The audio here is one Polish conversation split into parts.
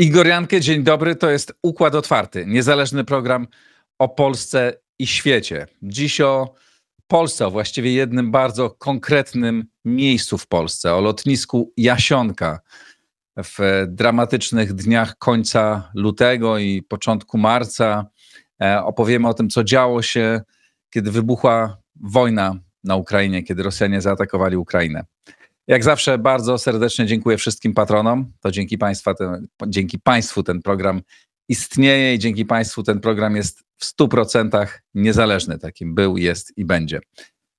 Igor Jankę, dzień dobry. To jest Układ Otwarty, niezależny program o Polsce i świecie. Dziś o Polsce, o właściwie jednym bardzo konkretnym miejscu w Polsce, o lotnisku Jasionka. W dramatycznych dniach końca lutego i początku marca e, opowiemy o tym, co działo się, kiedy wybuchła wojna na Ukrainie, kiedy Rosjanie zaatakowali Ukrainę. Jak zawsze bardzo serdecznie dziękuję wszystkim patronom. To dzięki, państwa ten, dzięki Państwu ten program istnieje i dzięki Państwu ten program jest w 100% niezależny, takim był, jest i będzie.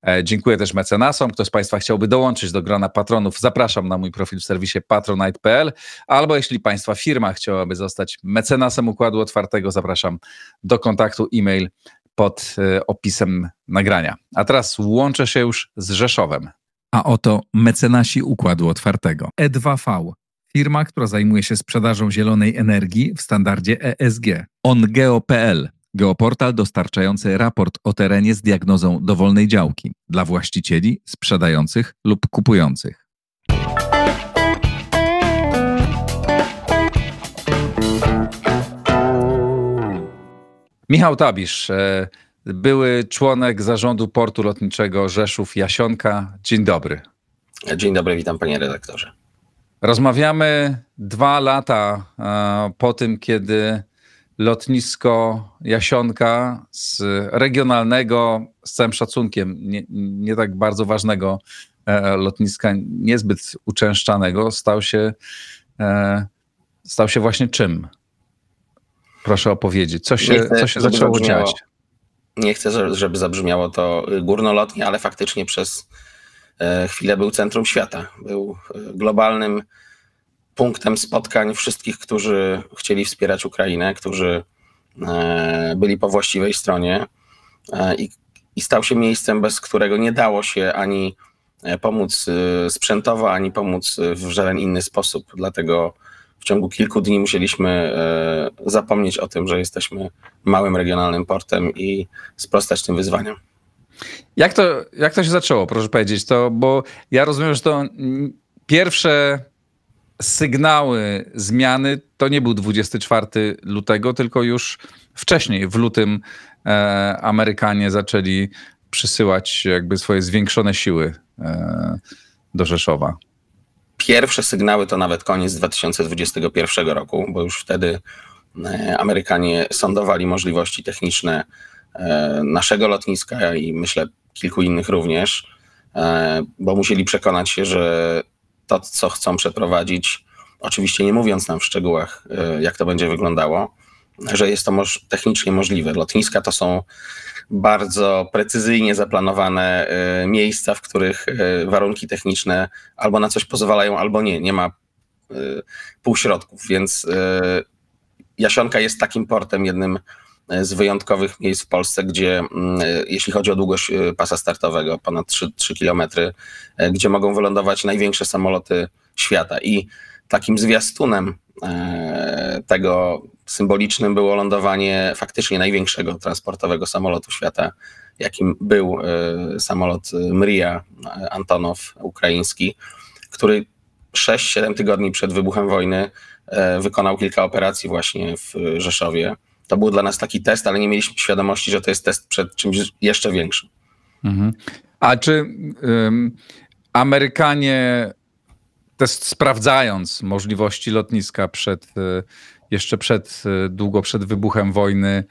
E, dziękuję też mecenasom. Kto z Państwa chciałby dołączyć do grona patronów, zapraszam na mój profil w serwisie patronite.pl, albo jeśli Państwa firma chciałaby zostać mecenasem Układu Otwartego, zapraszam do kontaktu e-mail pod e, opisem nagrania. A teraz łączę się już z Rzeszowem. A oto mecenasi Układu Otwartego. E2V, firma, która zajmuje się sprzedażą zielonej energii w standardzie ESG. OnGeo.pl, geoportal dostarczający raport o terenie z diagnozą dowolnej działki dla właścicieli, sprzedających lub kupujących. Michał Tabisz, e, były członek zarządu portu lotniczego Rzeszów Jasionka. Dzień dobry. Dzień dobry, witam panie redaktorze. Rozmawiamy dwa lata e, po tym, kiedy lotnisko Jasionka z regionalnego, z całym szacunkiem, nie, nie tak bardzo ważnego e, lotniska, niezbyt uczęszczanego, stał się, e, stał się właśnie czym? Proszę opowiedzieć, co się, co się zaczęło dziać? Nie chcę, żeby zabrzmiało to górnolotnie, ale faktycznie przez e, chwilę był centrum świata. Był e, globalnym punktem spotkań wszystkich, którzy chcieli wspierać Ukrainę, którzy e, byli po właściwej stronie i, i stał się miejscem, bez którego nie dało się ani pomóc sprzętowo, ani pomóc w żaden inny sposób. Dlatego w ciągu kilku dni musieliśmy e, zapomnieć o tym, że jesteśmy małym regionalnym portem i sprostać tym wyzwaniom. Jak to, jak to się zaczęło, proszę powiedzieć? To, bo ja rozumiem, że to pierwsze sygnały zmiany to nie był 24 lutego, tylko już wcześniej, w lutym, e, Amerykanie zaczęli przysyłać jakby swoje zwiększone siły e, do Rzeszowa. Pierwsze sygnały to nawet koniec 2021 roku, bo już wtedy e, Amerykanie sądowali możliwości techniczne e, naszego lotniska i myślę kilku innych również, e, bo musieli przekonać się, że to, co chcą przeprowadzić, oczywiście nie mówiąc nam w szczegółach, jak to będzie wyglądało, że jest to moż technicznie możliwe. Lotniska to są bardzo precyzyjnie zaplanowane e, miejsca, w których e, warunki techniczne albo na coś pozwalają, albo nie. Nie ma e, półśrodków, więc Jasionka jest takim portem, jednym z wyjątkowych miejsc w Polsce, gdzie mm, jeśli chodzi o długość pasa startowego, ponad 3, 3 km, gdzie mogą wylądować największe samoloty świata. I takim zwiastunem tego symbolicznym było lądowanie faktycznie największego transportowego samolotu świata, jakim był e, samolot Mria Antonow ukraiński, który 6-7 tygodni przed wybuchem wojny wykonał kilka operacji właśnie w Rzeszowie. To był dla nas taki test, ale nie mieliśmy świadomości, że to jest test przed czymś jeszcze większym. Mhm. A czy um, Amerykanie, test sprawdzając możliwości lotniska przed jeszcze przed, e, długo przed wybuchem wojny,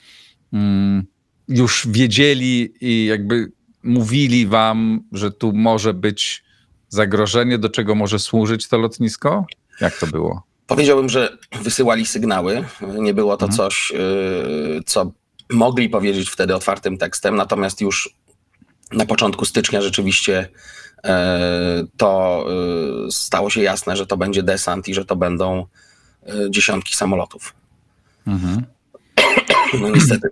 mm, już wiedzieli i jakby mówili wam, że tu może być zagrożenie, do czego może służyć to lotnisko? Jak to było? Powiedziałbym, że wysyłali sygnały. Nie było to mhm. coś, e, co mogli powiedzieć wtedy otwartym tekstem, natomiast już na początku stycznia rzeczywiście e, to stało się jasne, że to będzie desant i że to będą dziesiątki samolotów. Mhm. No niestety.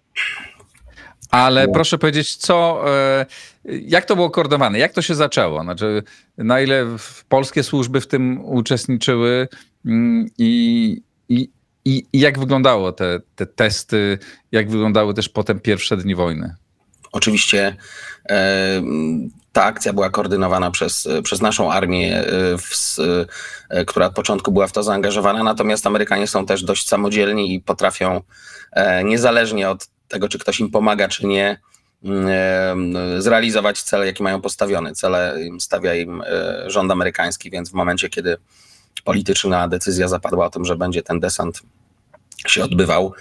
Ale no. proszę powiedzieć, co, e, jak to było koordynowane? Jak to się zaczęło? Znaczy, na ile polskie służby w tym uczestniczyły mm, i, i, i, jak wyglądało te, te testy? Jak wyglądały też potem pierwsze dni wojny? Oczywiście e, ta akcja była koordynowana przez, przez naszą armię, w, która od początku była w to zaangażowana, natomiast Amerykanie są też dość samodzielni i potrafią niezależnie od tego, czy ktoś im pomaga, czy nie, zrealizować cele, jakie mają postawione. Cele stawia im rząd amerykański, więc w momencie, kiedy polityczna decyzja zapadła o tym, że będzie ten desant się odbywał,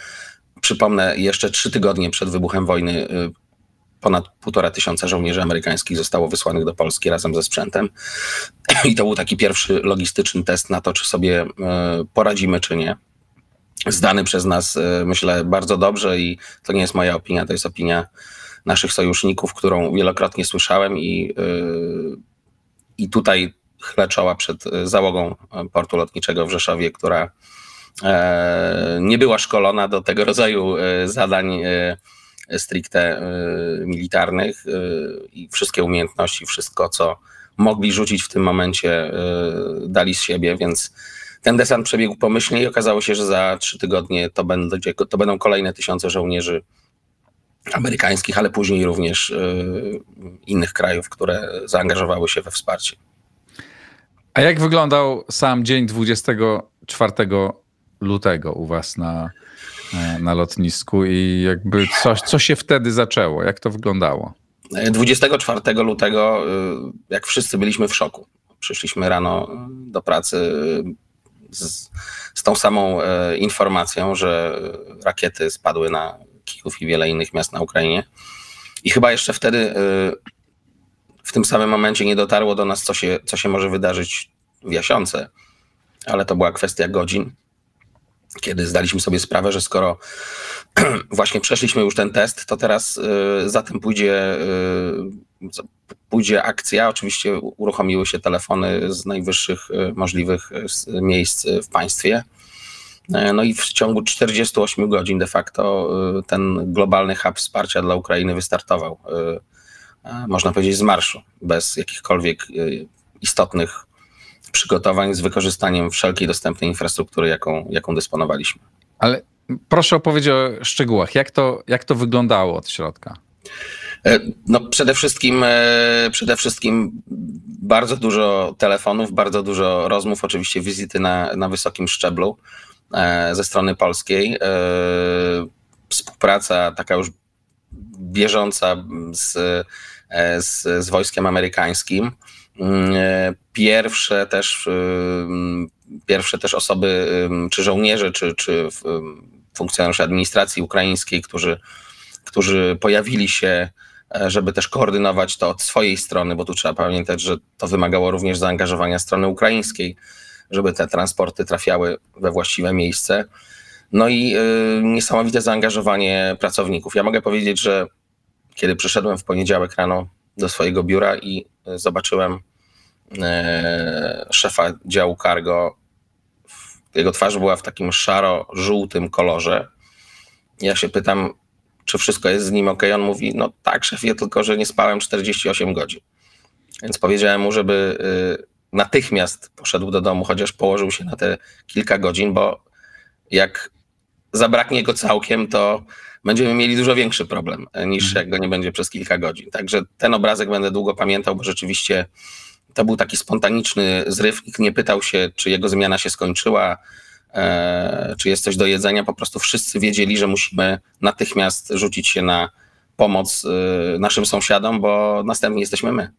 przypomnę, jeszcze trzy tygodnie przed wybuchem wojny y, ponad półtora tysiąca żołnierzy amerykańskich zostało wysłanych do Polski razem ze sprzętem. I to był taki pierwszy logistyczny test na to, czy sobie y, poradzimy, czy nie. Zdany przez nas, y, myślę, bardzo dobrze i to nie jest moja opinia, to jest opinia naszych sojuszników, którą wielokrotnie słyszałem i, i tutaj chlę czoła przed załogą portu lotniczego w Rzeszowie, która E, nie była szkolona do tego rodzaju e, zadań e, stricte militarnych i wszystkie umiejętności, wszystko co mogli rzucić w tym momencie dali z siebie, więc ten desant przebiegł pomyślnie i okazało się, że za trzy tygodnie to, będzie, to będą kolejne tysiące żołnierzy amerykańskich, ale później również innych krajów, które zaangażowały się we wsparcie. A jak wyglądał sam dzień 24 lutego u was na, na lotnisku i jakby coś, co się wtedy zaczęło? Jak to wyglądało? 24 lutego, y, jak wszyscy byliśmy w szoku. Przyszliśmy rano do pracy z, z tą samą e, informacją, że rakiety spadły na Kijów i wiele innych miast na Ukrainie. I chyba jeszcze wtedy, w tym samym momencie, nie dotarło do nas, co się, co się może wydarzyć w Jasiące, ale to była kwestia godzin kiedy zdaliśmy sobie sprawę, że skoro właśnie przeszliśmy już ten test, to teraz y, za tym pójdzie, y, pójdzie akcja. Oczywiście uruchomiły się telefony z najwyższych y, możliwych miejsc w państwie. No i w ciągu 48 godzin de facto ten globalny hub wsparcia dla Ukrainy wystartował. Można powiedzieć z marszu, bez jakichkolwiek istotnych przygotowań z wykorzystaniem wszelkiej dostępnej infrastruktury, jaką, jaką dysponowaliśmy. Ale proszę opowiedzieć o szczegółach. Jak to, jak to wyglądało od środka? E, no przede wszystkim, e, przede wszystkim bardzo dużo telefonów, bardzo dużo rozmów, oczywiście wizyty na, na wysokim szczeblu e, ze strony polskiej. Współpraca taka już bieżąca z, z, z wojskiem amerykańskim. Mm, e, pierwsze też, pierwsze też osoby, czy żołnierze, czy, czy funkcjonariusze administracji ukraińskiej, którzy, którzy pojawili się, e, żeby też koordynować to od swojej strony, bo tu trzeba pamiętać, że to wymagało również zaangażowania strony ukraińskiej, żeby te transporty trafiały we właściwe miejsce. No i y, niesamowite zaangażowanie pracowników. Ja mogę powiedzieć, że kiedy przyszedłem w poniedziałek rano do swojego biura i zobaczyłem e, szefa działu cargo. Jego twarz była w takim szaro-żółtym kolorze. Ja się pytam, czy wszystko jest z nim ok. On mówi, no tak, szefie, tylko że nie spałem 48 godzin. Więc powiedziałem mu, żeby y, natychmiast poszedł do domu, chociaż położył się na te kilka godzin, bo jak zabraknie go całkiem, to będziemy mieli dużo większy problem e, niż mhm. jak go nie będzie przez kilka godzin. Także ten obrazek będę długo pamiętał, bo rzeczywiście to był taki spontaniczny zryw. Nikt nie pytał się, czy jego zmiana się skończyła, e, czy jest coś do jedzenia. Po prostu wszyscy wiedzieli, że musimy natychmiast rzucić się na pomoc e, naszym sąsiadom, bo następnie jesteśmy my.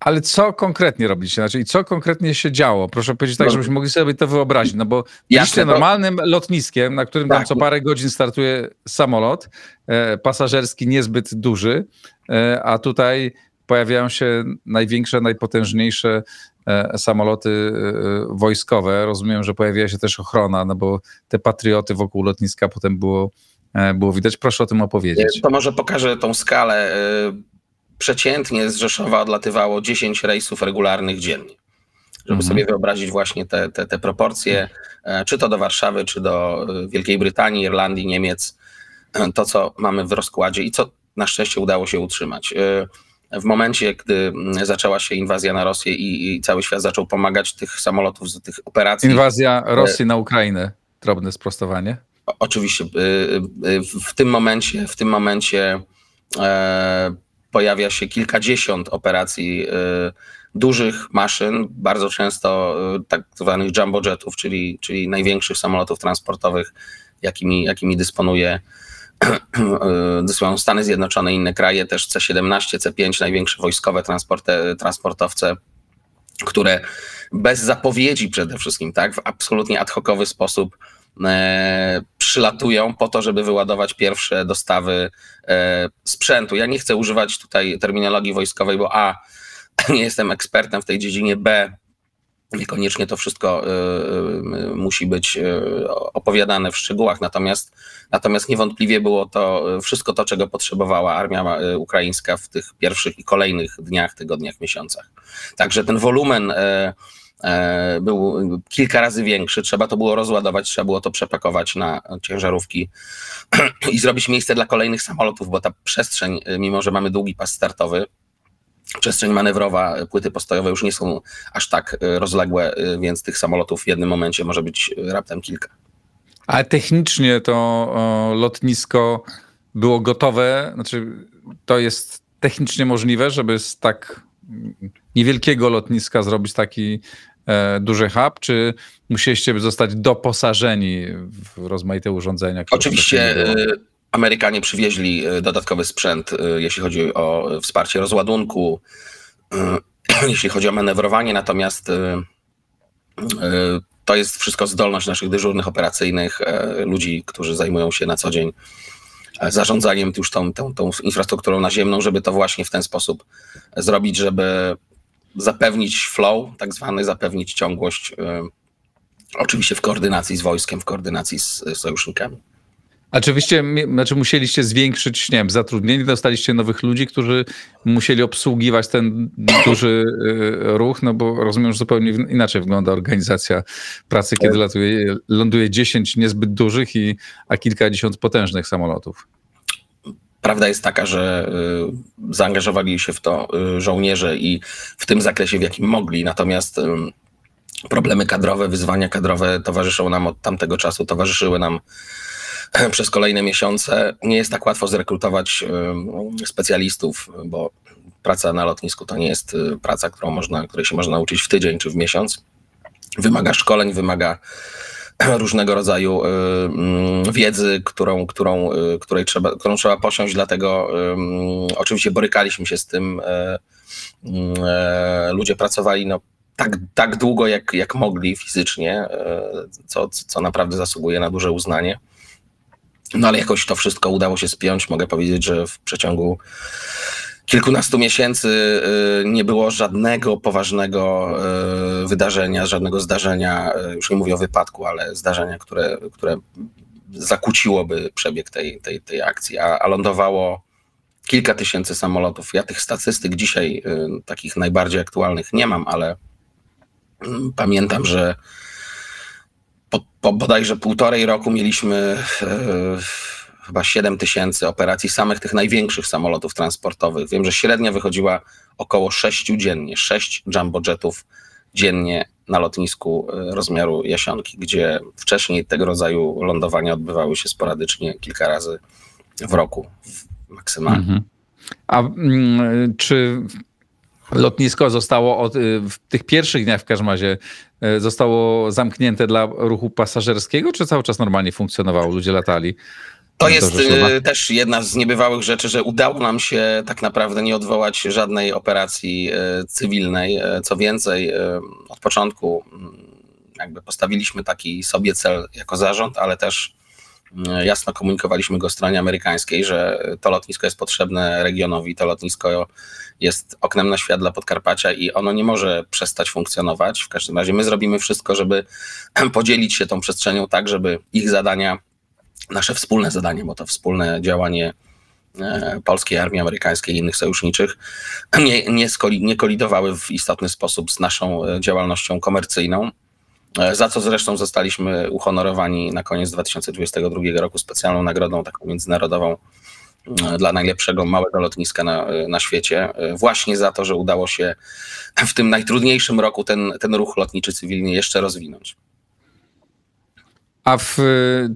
Ale co konkretnie robicie? Znaczy, co konkretnie się działo? Proszę powiedzieć tak, no. żebyśmy mogli sobie to wyobrazić. No bo Jasne, normalnym lotniskiem, na którym tak. tam co parę godzin startuje samolot e, pasażerski niezbyt duży, e, a tutaj pojawiają się największe, najpotężniejsze e, samoloty e, wojskowe. Rozumiem, że pojawiła się też ochrona, no bo te patrioty wokół lotniska potem było, e, było widać. Proszę o tym opowiedzieć. To może pokażę tą skalę przeciętnie z Rzeszowa odlatywało 10 rejsów regularnych dziennie. Żeby mhm. sobie wyobrazić właśnie te, te, te proporcje, e, czy to do Warszawy, czy do e, Wielkiej Brytanii, Irlandii, Niemiec, e, to co mamy w rozkładzie i co na szczęście udało się utrzymać. W momencie, gdy zaczęła się inwazja na Rosję i, i cały świat zaczął pomagać tych samolotów, z tych operacji. Inwazja Rosji na Ukrainę, drobne sprostowanie. Oczywiście. W tym momencie, w tym momencie pojawia się kilkadziesiąt operacji dużych maszyn, bardzo często tak zwanych jumbo jetów, czyli, czyli największych samolotów transportowych, jakimi, jakimi dysponuje dysponują Stany Zjednoczone i inne kraje, też C-17, C-5, największe wojskowe transportowce, które bez zapowiedzi przede wszystkim, tak, w absolutnie ad hocowy sposób przylatują po to, żeby wyładować pierwsze dostawy e, sprzętu. Ja nie chcę używać tutaj terminologii wojskowej, bo A, nie jestem ekspertem w tej dziedzinie, B, Niekoniecznie to wszystko y, musi być opowiadane w szczegółach, natomiast, natomiast niewątpliwie było to wszystko to, czego potrzebowała armia ukraińska w tych pierwszych i kolejnych dniach, tygodniach, miesiącach. Także ten wolumen był kilka razy większy, trzeba to było rozładować, trzeba było to przepakować na ciężarówki i zrobić miejsce dla kolejnych samolotów, bo ta przestrzeń, mimo że mamy długi pas startowy, przestrzeń manewrowa, płyty postojowe już nie są aż tak e, rozległe, e, więc tych samolotów w jednym momencie może być e, raptem kilka. Ale technicznie to lotnisko było gotowe, znaczy to jest technicznie możliwe, żeby z tak niewielkiego lotniska zrobić taki duży hub, czy musieliście zostać doposażeni w rozmaite urządzenia? Oczywiście Amerykanie przywieźli e, dodatkowy sprzęt, e, jeśli chodzi o wsparcie rozładunku, e, jeśli chodzi o manewrowanie, natomiast to jest wszystko zdolność naszych dyżurnych operacyjnych, ludzi, którzy zajmują się na co dzień zarządzaniem już tą, tą, tą infrastrukturą naziemną, żeby to właśnie w ten sposób zrobić, żeby zapewnić flow, tak zwany, zapewnić ciągłość, oczywiście w koordynacji z wojskiem, w koordynacji z sojusznikami. Oczywiście, znaczy musieliście zwiększyć, nie wiem, zatrudnienie, dostaliście nowych ludzi, którzy musieli obsługiwać ten duży y, ruch, no bo rozumiem, że zupełnie inaczej wygląda organizacja pracy, kiedy latuje, ląduje 10 niezbyt dużych, i, a kilkadziesiąt potężnych samolotów. Prawda jest taka, że y, zaangażowali się w to y, żołnierze i w tym zakresie, w jakim mogli, natomiast problemy kadrowe, wyzwania kadrowe towarzyszą nam od tamtego czasu, towarzyszyły nam przez kolejne miesiące. Nie jest tak łatwo zrekrutować specjalistów, bo praca na lotnisku to nie jest y, praca, którą można, której się można nauczyć w tydzień czy w miesiąc. Wymaga szkoleń, wymaga różnego rodzaju y, mm, wiedzy, którą, którą, y, której trzeba, którą trzeba posiąść, dlatego oczywiście borykaliśmy się z tym. Ludzie pracowali no, tak, tak długo, jak, jak mogli fizycznie, co, co naprawdę zasługuje na duże uznanie. No ale jakoś to wszystko udało się spiąć. Mogę powiedzieć, że w przeciągu kilkunastu miesięcy y, nie było żadnego poważnego y, wydarzenia, żadnego zdarzenia, y, już nie mówię o wypadku, ale zdarzenia, które, które zakłóciłoby przebieg tej, tej, tej akcji, a, a lądowało kilka tysięcy samolotów. Ja tych statystyk dzisiaj, takich najbardziej aktualnych, nie mam, ale mm, pamiętam, że po, po bodajże półtorej roku mieliśmy e, chyba 7 tysięcy operacji samych tych największych samolotów transportowych. Wiem, że średnia wychodziła około 6 dziennie, 6 jumbo jetów dziennie na lotnisku e, rozmiaru Jasionki, gdzie wcześniej tego rodzaju lądowania odbywały się sporadycznie kilka razy w roku maksymalnie. Mhm. A mm, czy lotnisko zostało od, y, w tych pierwszych dniach w każdym razie y, zostało zamknięte dla ruchu pasażerskiego, czy cały czas normalnie funkcjonowało, ludzie latali? To jest y, też jedna z niebywałych rzeczy, że udało nam się tak naprawdę nie odwołać żadnej operacji cywilnej. Co więcej, od początku mm, jakby postawiliśmy taki sobie cel jako zarząd, ale też jasno komunikowaliśmy go stronie amerykańskiej, że to lotnisko jest potrzebne regionowi, to lotnisko jest oknem na świat dla Podkarpacia i ono nie może przestać funkcjonować. W każdym razie my zrobimy wszystko, żeby podzielić się tą przestrzenią tak, żeby ich zadania, nasze wspólne zadanie, bo to wspólne działanie e, polskiej armii amerykańskiej i innych sojuszniczych nie, nie, skoli, nie kolidowały w istotny sposób z naszą e, działalnością komercyjną, e, za co zresztą zostaliśmy uhonorowani na koniec 2022 roku specjalną nagrodą taką międzynarodową dla najlepszego małego lotniska na, na świecie, właśnie za to, że udało się w tym najtrudniejszym roku ten, ten ruch lotniczy cywilny jeszcze rozwinąć. A w,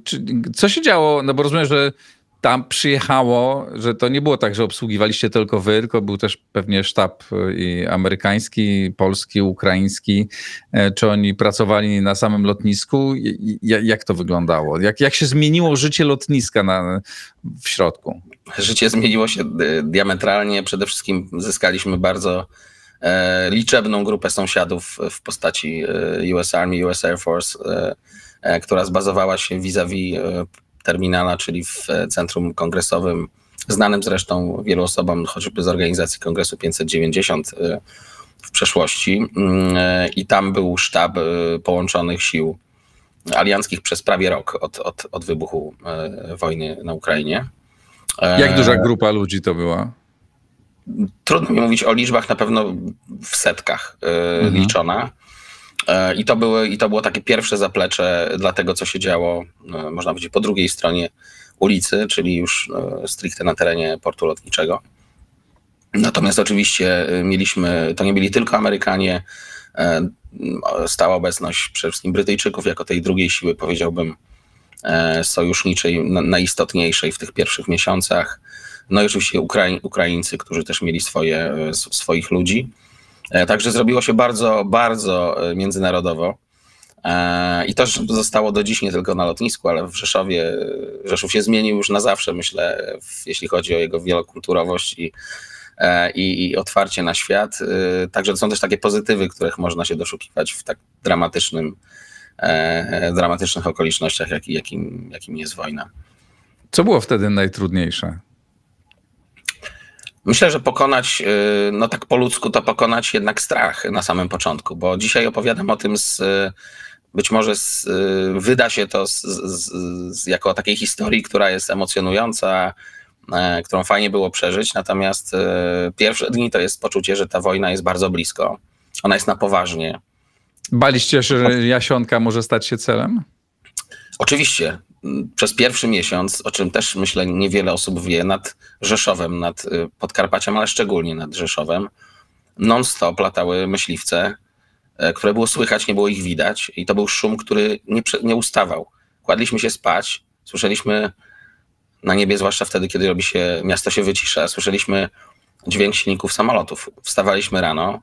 czy, co się działo? No bo rozumiem, że tam przyjechało, że to nie było tak, że obsługiwaliście tylko wy, tylko był też pewnie sztab y, i amerykański, polski, ukraiński. E, czy oni pracowali na samym lotnisku? Jak to wyglądało? Jak, jak się zmieniło życie lotniska na, w środku? Życie zmieniło się y, diametralnie. Przede wszystkim zyskaliśmy bardzo e, liczebną grupę sąsiadów w postaci e, US Army, US Air Force, która zbazowała się vis-a-vis terminala, czyli w centrum kongresowym, znanym zresztą wielu osobom, choćby z organizacji Kongresu 590 y, w przeszłości. Y, I tam był sztab połączonych sił alianckich przez prawie rok od, od, od wybuchu wojny na Ukrainie. Jak duża grupa ludzi to była? Trudno mi mówić o liczbach, na pewno w setkach mhm. liczona. E, I to, były, I to było takie pierwsze zaplecze dla tego, co się działo, e, można powiedzieć, po drugiej stronie ulicy, czyli już e, stricte na terenie portu lotniczego. Natomiast oczywiście mieliśmy, to nie byli tylko Amerykanie, stała obecność przede wszystkim Brytyjczyków jako tej drugiej siły, powiedziałbym, sojuszniczej, najistotniejszej w tych pierwszych miesiącach. No i oczywiście Ukraińcy, którzy też mieli swoje, swoich ludzi. E, także zrobiło się bardzo, bardzo e, międzynarodowo. E, I to zostało do dziś nie tylko na lotnisku, ale w Rzeszowie. Rzeszów się zmienił już na zawsze, myślę, jeśli chodzi o jego wielokulturowość i, i, i otwarcie na świat. Także to są też takie pozytywy, których można się doszukiwać w tak dramatycznym, dramatycznych okolicznościach, jak, jakim, jakim jest wojna. Co było wtedy najtrudniejsze? Myślę, że pokonać, y, no tak po ludzku, to pokonać jednak strach na samym początku, bo dzisiaj opowiadam o tym z, być może z, wyda się to z, z, jako takiej historii, która jest emocjonująca, e, którą fajnie było przeżyć, natomiast pierwsze dni to jest poczucie, że ta wojna jest bardzo blisko, ona jest na poważnie. Baliście się, że Jasionka może stać się celem? Oczywiście, przez pierwszy miesiąc, o czym też myślę niewiele osób wie, nad Rzeszowem, nad y, Podkarpaciem, ale szczególnie nad Rzeszowem, non-stop latały myśliwce, e, które było słychać, nie było ich widać i to był szum, który nie, nie ustawał. Kładliśmy się spać, słyszeliśmy na niebie, zwłaszcza wtedy, kiedy robi się, miasto się wycisza, słyszeliśmy dźwięk silników samolotów. Wstawaliśmy rano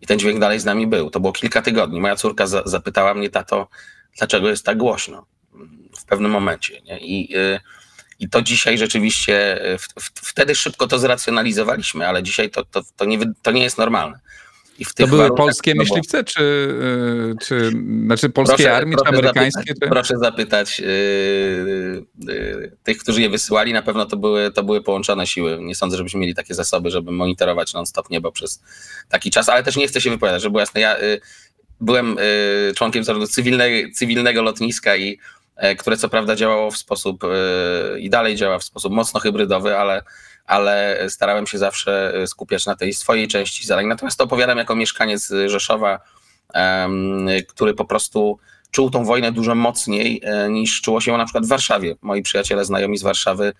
i ten dźwięk dalej z nami był. To było kilka tygodni. Moja córka za, zapytała mnie, tato, dlaczego jest tak głośno? Pewnym momencie. Nie? I, y, I to dzisiaj rzeczywiście, y, w, w, wtedy szybko to zracjonalizowaliśmy, ale dzisiaj to, to, to, nie, to nie jest normalne. to były polskie no myśliwce, czy, y, czy znaczy polskie proszę, armii, proszę czy amerykańskie? Zapytać, czy... Proszę zapytać yy, yy, tych, którzy je wysyłali, na pewno to były, to były połączone siły. Nie sądzę, żebyśmy mieli takie zasoby, żeby monitorować non-stop niebo przez taki czas, ale też nie chcę się wypowiadać, żeby było jasne. Ja yy, byłem członkiem zarządu cywilnego, cywilnego lotniska i które co prawda działało w sposób e, i dalej działa w sposób mocno hybrydowy, ale, ale starałem się zawsze e, skupiać na tej swojej części zadań. Natomiast to opowiadam jako mieszkaniec Rzeszowa, który po prostu czuł tą wojnę dużo mocniej niż czuło się na przykład w Warszawie. Moi przyjaciele, znajomi z Warszawy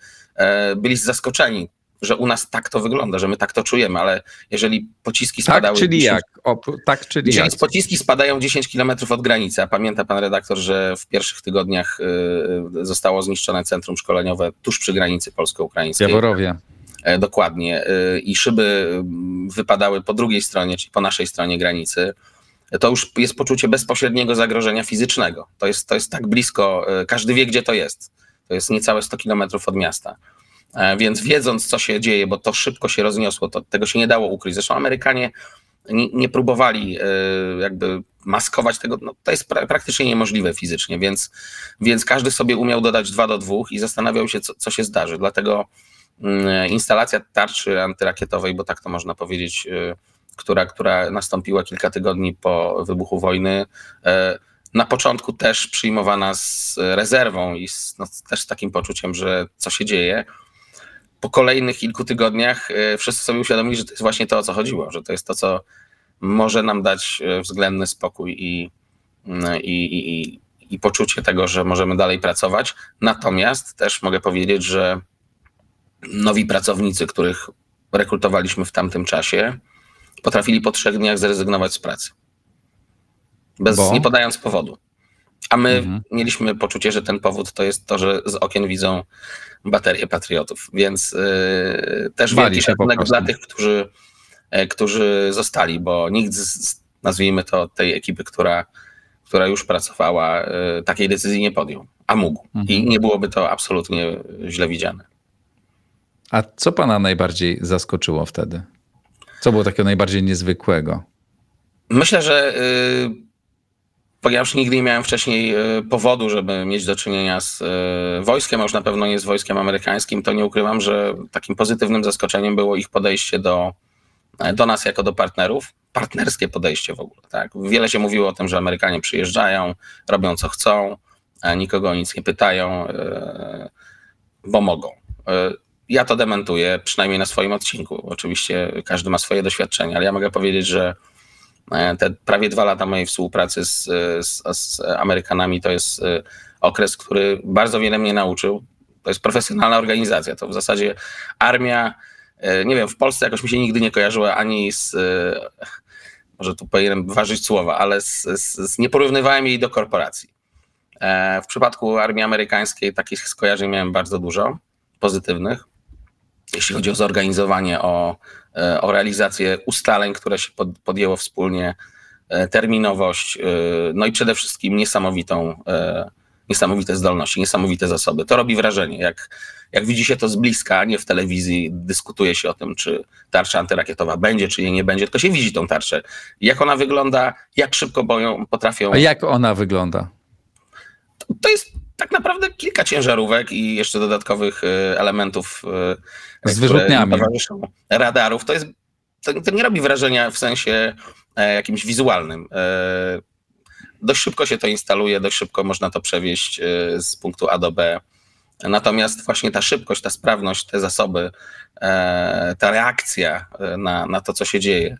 byli zaskoczeni że u nas tak to wygląda, że my tak to czujemy, ale jeżeli pociski tak, spadały... Tak, czyli 10, jak? O, tak, czyli jeżeli jak? pociski spadają 10 km od granicy, a pamięta pan redaktor, że w pierwszych tygodniach y, zostało zniszczone centrum szkoleniowe tuż przy granicy polsko-ukraińskiej. Jaworowie. E, dokładnie. Y, I szyby y, wypadały po drugiej stronie, czyli po naszej stronie granicy to już jest poczucie bezpośredniego zagrożenia fizycznego. To jest, to jest tak blisko, każdy wie, gdzie to jest. To jest niecałe 100 kilometrów od miasta. E, więc wiedząc, co się dzieje, bo to szybko się rozniosło, to tego się nie dało ukryć. Zresztą Amerykanie nie, nie próbowali e, jakby maskować tego, no, to jest pra praktycznie niemożliwe fizycznie, więc, więc każdy sobie umiał dodać dwa do dwóch i zastanawiał się, co, co się zdarzy. Dlatego mm, instalacja tarczy antyrakietowej, bo tak to można powiedzieć, e, która, która nastąpiła kilka tygodni po wybuchu wojny, na początku też przyjmowana z rezerwą i z, no, też z takim poczuciem, że co się dzieje po kolejnych kilku tygodniach e, wszyscy sobie uświadomili, że to jest właśnie to, o co chodziło, że to jest to, co może nam dać e, względny spokój i, mm, i, i, i poczucie tego, że możemy dalej pracować. Natomiast też mogę powiedzieć, że nowi pracownicy, których rekrutowaliśmy w tamtym czasie, potrafili po trzech dniach zrezygnować z pracy. Bez, nie podając powodu. A my mhm. mieliśmy poczucie, że ten powód to jest to, że z okien widzą baterie patriotów. Więc yy, też wielki szacunek dla tych, którzy, e, którzy zostali, bo nikt z, nazwijmy to, tej ekipy, która, która już pracowała, yy, takiej decyzji nie podjął, a mógł. Mhm. I nie byłoby to absolutnie źle widziane. A co pana najbardziej zaskoczyło wtedy? Co było takiego najbardziej niezwykłego? Myślę, że yy, ponieważ nigdy nie miałem wcześniej e, powodu, żeby mieć do czynienia z e, wojskiem, a już na pewno nie z wojskiem amerykańskim, to nie ukrywam, że takim pozytywnym zaskoczeniem było ich podejście do, e, do nas jako do partnerów. Partnerskie podejście w ogóle. Tak? Wiele się mówiło o tym, że Amerykanie przyjeżdżają, robią co chcą, nikogo o nic nie pytają, bo mogą. Ja to dementuję, przynajmniej na swoim odcinku. Oczywiście każdy ma swoje doświadczenia, ale ja mogę powiedzieć, że te prawie dwa lata mojej współpracy z, z, z Amerykanami to jest e, okres, który bardzo wiele mnie nauczył. To jest profesjonalna organizacja. To w zasadzie armia, e, nie wiem, w Polsce jakoś mi się nigdy nie kojarzyła ani z, może tu powinienem ważyć słowa, ale z, z, z nie porównywałem jej do korporacji. W przypadku armii amerykańskiej takich skojarzeń miałem bardzo dużo, pozytywnych, jeśli chodzi o zorganizowanie, o E, o realizację ustaleń, które się podjęło wspólnie, e, terminowość, e, no i przede wszystkim niesamowitą, niesamowite zdolności, niesamowite zasoby. To robi wrażenie, jak, jak widzi się to z bliska, nie w telewizji, dyskutuje się o tym, czy tarcza antyrakietowa będzie, czy jej nie będzie, tylko się widzi tą tarczę. Jak ona wygląda, jak szybko boją, potrafią... A jak ona wygląda? To jest tak naprawdę kilka ciężarówek i jeszcze dodatkowych elementów z wyrzutniami. Radarów. To, jest, to, to, nie robi wrażenia w sensie e, jakimś wizualnym. E, dość szybko się to instaluje, dość szybko można to przewieźć e, z punktu A do B. Natomiast właśnie ta szybkość, ta sprawność, te zasoby, e, ta reakcja e, na, na to, co się dzieje,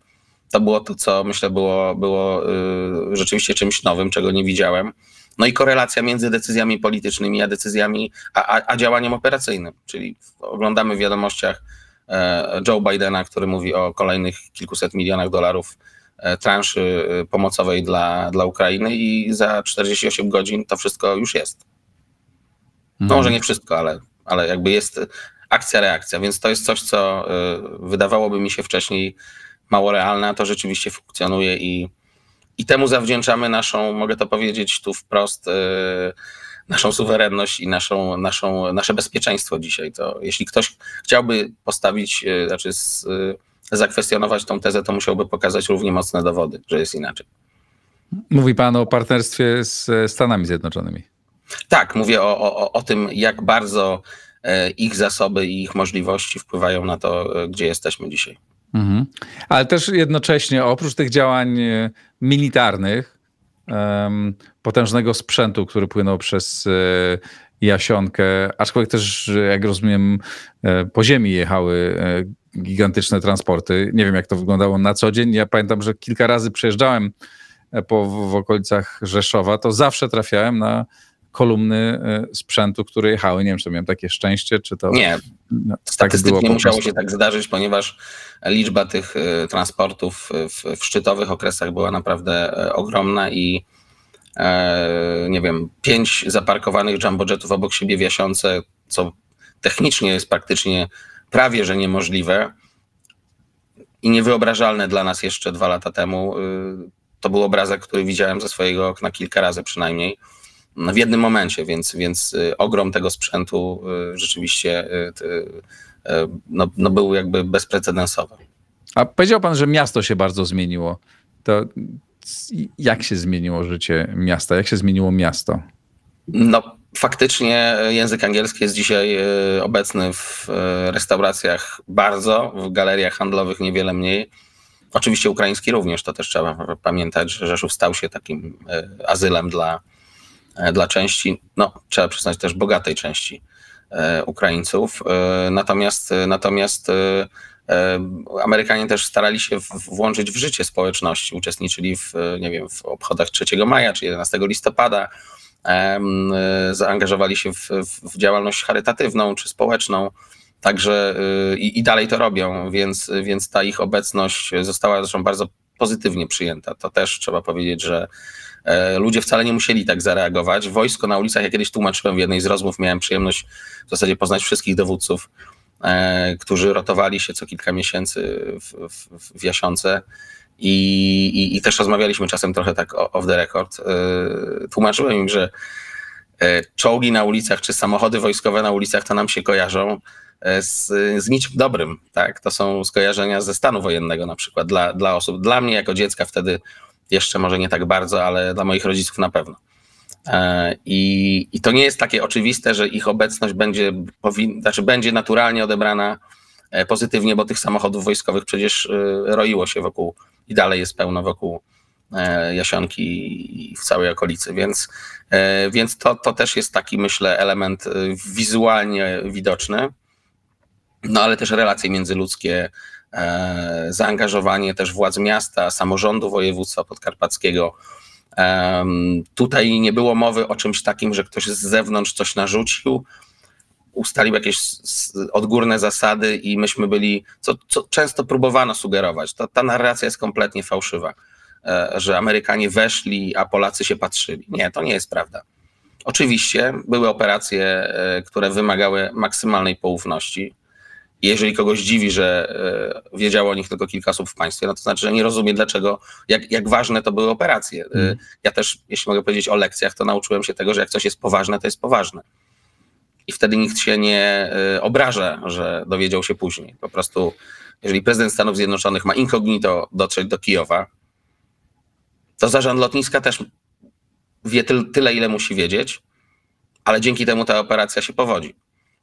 to było to, co myślę było, było e, rzeczywiście czymś nowym, czego nie widziałem. No i korelacja między decyzjami politycznymi a decyzjami, a, a, działaniem operacyjnym. Czyli oglądamy w wiadomościach e, Joe Bidena, który mówi o kolejnych kilkuset milionach dolarów e, transzy e, pomocowej dla, dla Ukrainy i za 48 godzin to wszystko już jest. No mhm. może nie wszystko, ale, ale jakby jest akcja, reakcja, więc to jest coś, co wydawałoby mi się wcześniej mało realne, a to rzeczywiście funkcjonuje i, i temu zawdzięczamy naszą, mogę to powiedzieć tu wprost, yy, naszą suwerenność i naszą, naszą, nasze bezpieczeństwo dzisiaj. To jeśli ktoś chciałby postawić, yy, znaczy z, yy, zakwestionować tą tezę, to musiałby pokazać równie mocne dowody, że jest inaczej. Mówi Pan o partnerstwie z Stanami Zjednoczonymi. Tak, mówię o, o, o tym, jak bardzo ich zasoby i ich możliwości wpływają na to, gdzie jesteśmy dzisiaj. Mhm. Ale też jednocześnie oprócz tych działań e, militarnych, um, potężnego sprzętu, który płynął przez e, Jasionkę, aczkolwiek też, jak rozumiem, e, po ziemi jechały gigantyczne transporty. Nie wiem, jak to wyglądało na co dzień. Ja pamiętam, że kilka razy przejeżdżałem po, w, w okolicach Rzeszowa, to zawsze trafiałem na kolumny e, sprzętu, które jechały. Nie wiem, czy miałem takie szczęście, czy to. Nie. No, tak Statystycznie tak musiało się tak zdarzyć, ponieważ liczba tych e, transportów w, w szczytowych okresach była naprawdę e, ogromna i nie wiem, pięć zaparkowanych jumbojetów obok siebie wiasiące, co technicznie jest praktycznie prawie że niemożliwe i niewyobrażalne dla nas jeszcze dwa lata temu. To był obrazek, który widziałem ze swojego okna kilka razy przynajmniej w jednym momencie, więc, więc y, ogrom tego sprzętu y, rzeczywiście y, no, no był jakby bezprecedensowy. A powiedział pan, że miasto się bardzo zmieniło. To jak się zmieniło życie miasta? Jak się zmieniło miasto? No, faktycznie język angielski jest dzisiaj obecny w restauracjach bardzo, w galeriach handlowych niewiele mniej. Oczywiście ukraiński również, to też trzeba pamiętać, że Rzeszów stał się takim azylem dla, dla części, no trzeba przyznać też bogatej części e, Ukraińców. E, natomiast, natomiast Amerykanie też starali się włączyć w życie społeczności, uczestniczyli w, nie wiem, w obchodach 3 maja czy 11 listopada, zaangażowali się w, w działalność charytatywną czy społeczną. Także i, i, dalej to robią, więc, więc ta ich obecność została zresztą bardzo pozytywnie przyjęta. To też trzeba powiedzieć, że e, ludzie wcale nie musieli tak zareagować. Wojsko na ulicach, ja kiedyś tłumaczyłem w jednej z rozmów, miałem przyjemność w zasadzie poznać wszystkich dowódców, e, którzy rotowali się co kilka miesięcy w, w, w Jasionce. I, i, I, też rozmawialiśmy czasem trochę tak off the record. Tłumaczyłem im, że czołgi na ulicach czy samochody wojskowe na ulicach to nam się kojarzą E, z, z niczym dobrym. Tak? To są skojarzenia ze stanu wojennego na przykład dla, dla osób. Dla mnie jako dziecka wtedy jeszcze może nie tak bardzo, ale dla moich rodziców na pewno. E, I, I, to nie jest takie oczywiste, że ich obecność będzie, powin, znaczy będzie naturalnie odebrana e, pozytywnie, bo tych samochodów wojskowych przecież roiło się wokół i dalej jest pełno wokół Jasionki i w całej okolicy, więc, więc to, to też jest taki, myślę, element wizualnie widoczny. No ale też relacje międzyludzkie, e, zaangażowanie też władz miasta, samorządu województwa podkarpackiego. Tutaj nie było mowy o czymś takim, że ktoś z zewnątrz coś narzucił, ustalił jakieś odgórne zasady i myśmy byli, co, co często próbowano sugerować. To, ta narracja jest kompletnie fałszywa, e, że Amerykanie weszli, a Polacy się patrzyli. Nie, to nie jest prawda. Oczywiście były operacje, e, które wymagały maksymalnej poufności. Jeżeli kogoś dziwi, że e, wiedziało o nich tylko kilka osób w państwie, no to znaczy, że nie rozumie dlaczego, jak, jak ważne to były operacje. Mm. Ja też, jeśli mogę powiedzieć o lekcjach, to nauczyłem się tego, że jak coś jest poważne, to jest poważne. I wtedy nikt się nie e, obraża, że dowiedział się później. Po prostu, jeżeli prezydent Stanów Zjednoczonych ma incognito dotrzeć do Kijowa, to zarząd lotniska też wie tyle, ile musi wiedzieć, ale dzięki temu ta operacja się powodzi.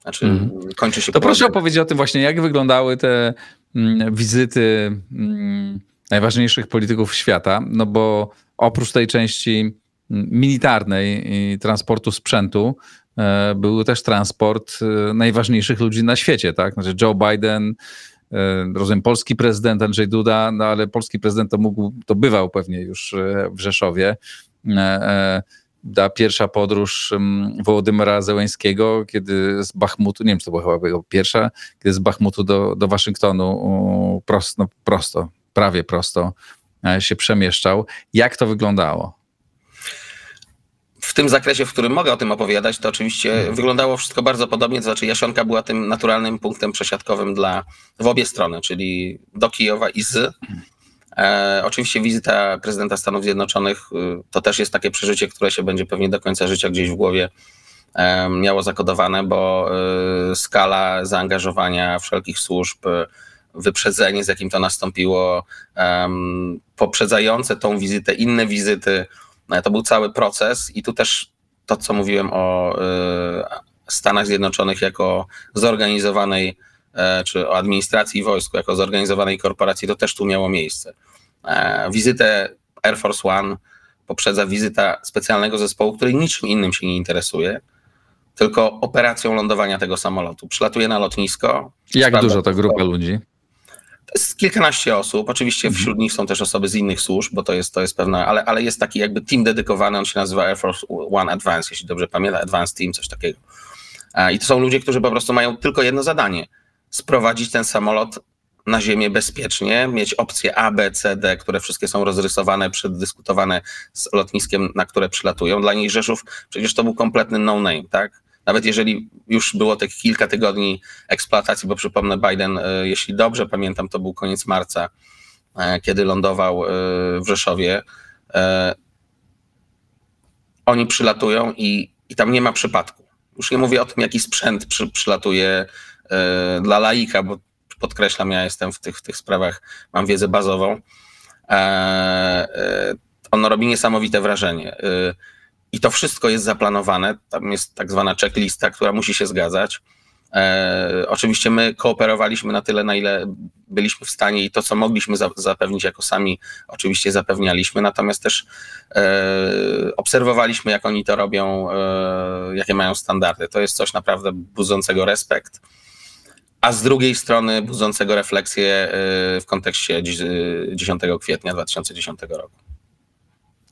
Znaczy, mm. kończy się. To proszę opowiedzieć o tym właśnie, jak wyglądały te mm, wizyty mm, najważniejszych polityków świata, no bo oprócz tej części mm, militarnej i transportu sprzętu, e, był też transport e, najważniejszych ludzi na świecie, tak? Znaczy Joe Biden, e, rozumiem, polski prezydent Andrzej Duda, no ale polski prezydent to mógł, to bywał pewnie już w Rzeszowie ta pierwsza podróż Wołodymyra Zełęńskiego, kiedy z Bachmutu, nie wiem, czy to była chyba jego pierwsza, kiedy z Bachmutu do, do Waszyngtonu prosto, no prosto, prawie prosto e, się przemieszczał. Jak to wyglądało? w tym zakresie, w którym mogę o tym opowiadać, to oczywiście hmm. wyglądało wszystko bardzo podobnie, to znaczy Jasionka była tym naturalnym punktem przesiadkowym dla w obie strony, czyli do Kijowa i z. E, oczywiście wizyta prezydenta Stanów Zjednoczonych y, to też jest takie przeżycie, które się będzie pewnie do końca życia gdzieś w głowie e, miało zakodowane, bo y, skala zaangażowania wszelkich służb, y, wyprzedzenie, z jakim to nastąpiło, poprzedzające tą wizytę, inne wizyty, e, to był cały proces i tu też to, co mówiłem o Stanach Zjednoczonych jako zorganizowanej E, czy o administracji wojsku jako zorganizowanej korporacji, to też tu miało miejsce. E, wizytę Air Force One poprzedza wizyta specjalnego zespołu, który niczym innym się nie interesuje, tylko operacją lądowania tego samolotu. Przylatuje na lotnisko. Jak dużo ta grupa ludzi? To jest kilkanaście osób. Oczywiście mhm. wśród nich są też osoby z innych służb, bo to jest, to jest pewna, ale, ale jest taki jakby team dedykowany, on się nazywa Air Force One Advance, jeśli dobrze pamiętam, Advanced Team, coś takiego. E, I to są ludzie, którzy po prostu mają tylko jedno zadanie – sprowadzić ten samolot na ziemię bezpiecznie, mieć opcje A, B, C, D, które wszystkie są rozrysowane, przedyskutowane z lotniskiem, na które przylatują. Dla nich Rzeszów przecież to był kompletny no-name, tak? Nawet jeżeli już było tych kilka tygodni eksploatacji, bo przypomnę, Biden, e, jeśli dobrze pamiętam, to był koniec marca, e, kiedy lądował e, w Rzeszowie. Oni przylatują i, i tam nie ma przypadku. Już nie mówię o tym, jaki sprzęt przy, przylatuje, dla laika, bo podkreślam, ja jestem w tych, w tych sprawach, mam wiedzę bazową. E, e, ono robi niesamowite wrażenie. I to wszystko jest zaplanowane. Tam jest tak zwana checklista, która musi się zgadzać. E, oczywiście my kooperowaliśmy na tyle, na ile byliśmy w stanie i to, co mogliśmy za, zapewnić jako sami, oczywiście zapewnialiśmy, natomiast też e, obserwowaliśmy, jak oni to robią, e, jakie mają standardy. To jest coś naprawdę budzącego respekt a z drugiej strony budzącego refleksję y, w kontekście 10 kwietnia 2010 roku.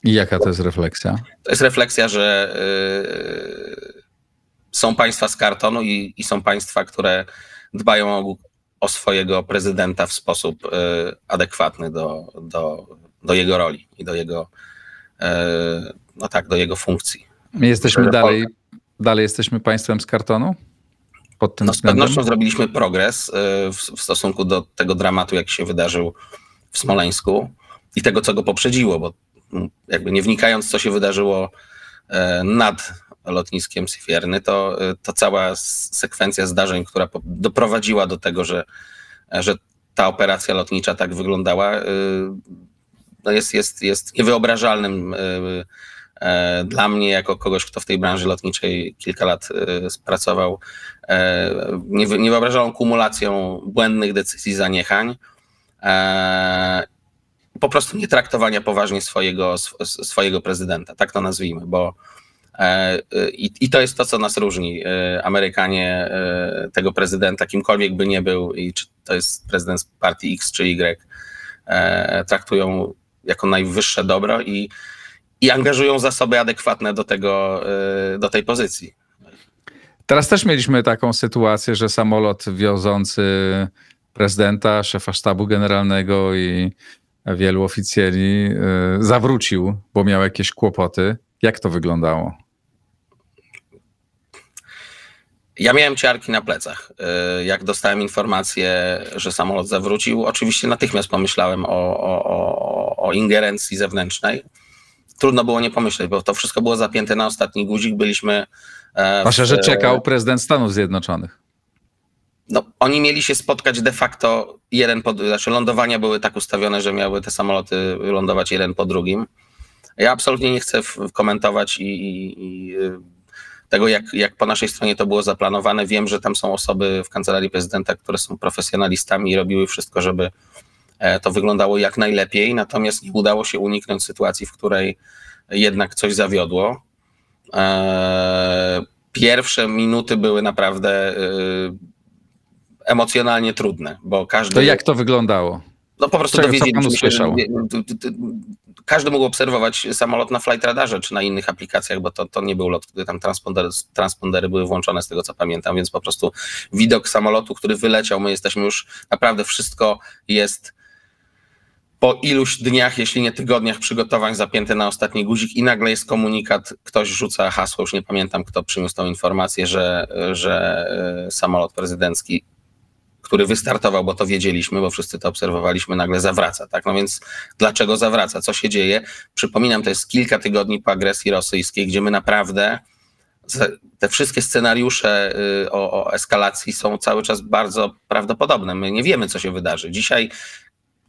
I jaka to jest refleksja? To jest refleksja, że y, są państwa z kartonu i, i są państwa, które dbają o, o swojego prezydenta w sposób adekwatny do, do, do jego roli i do jego, no tak, do jego funkcji. My jesteśmy dalej, dalej jesteśmy państwem z kartonu? Pod tym no, z pewnością zrobiliśmy progres w, w stosunku do tego dramatu, jak się wydarzył w Smoleńsku i tego, co go poprzedziło, bo mm, jakby nie wnikając, co się wydarzyło nad lotniskiem Sifierny, to, to cała sekwencja zdarzeń, która doprowadziła do tego, że, że ta operacja lotnicza tak wyglądała, y, no jest, jest, jest niewyobrażalnym y, y, dla mnie, jako kogoś, kto w tej branży lotniczej kilka lat spracował, niewyobrażalną kumulacją błędnych decyzji, zaniechań, po prostu nie traktowania poważnie swojego, swojego prezydenta, tak to nazwijmy, bo E, I, I, to jest to, co nas różni. E, Amerykanie e, tego prezydenta, kimkolwiek by nie był, i czy to jest prezydent z partii X czy Y, traktują jako najwyższe dobro i, i angażują zasoby adekwatne do, tego, do tej pozycji. Teraz też mieliśmy taką sytuację, że samolot wiozący prezydenta, szefa sztabu generalnego i wielu oficjeli zawrócił, bo miał jakieś kłopoty. Jak to wyglądało? Ja miałem ciarki na plecach. Y, jak dostałem informację, że samolot zawrócił, oczywiście natychmiast pomyślałem o, o, o, o ingerencji zewnętrznej. Trudno było nie pomyśleć, bo to wszystko było zapięte na ostatni guzik. Byliśmy. E, w, że czekał prezydent Stanów Zjednoczonych. No, oni mieli się spotkać de facto jeden po, znaczy lądowania były tak ustawione, że miały te samoloty lądować jeden po drugim. Ja absolutnie nie chcę komentować i, i, i tego, jak, jak po naszej stronie to było zaplanowane. Wiem, że tam są osoby w kancelarii prezydenta, które są profesjonalistami i robiły wszystko, żeby e, to wyglądało jak najlepiej, natomiast nie udało się uniknąć sytuacji, w której jednak coś zawiodło. E, pierwsze minuty były naprawdę e, emocjonalnie trudne, bo każdy. To jak to wyglądało? No po prostu dowiedzieliśmy się, każdy mógł obserwować samolot na flight radarze czy na innych aplikacjach, bo to, to nie był lot, tam transpondery, transpondery były włączone z tego co pamiętam, więc po prostu widok samolotu, który wyleciał, my jesteśmy już naprawdę wszystko jest po iluś dniach, jeśli nie tygodniach przygotowań zapięte na ostatni guzik i nagle jest komunikat, ktoś rzuca hasło, już nie pamiętam kto przyniósł tą informację, że, że e, samolot prezydencki który wystartował, bo to wiedzieliśmy, bo wszyscy to obserwowaliśmy, nagle zawraca. Tak? No więc dlaczego zawraca? Co się dzieje? Przypominam, to jest kilka tygodni po agresji rosyjskiej, gdzie my naprawdę te wszystkie scenariusze y, o, o, eskalacji są cały czas bardzo prawdopodobne. My nie wiemy, co się wydarzy. Dzisiaj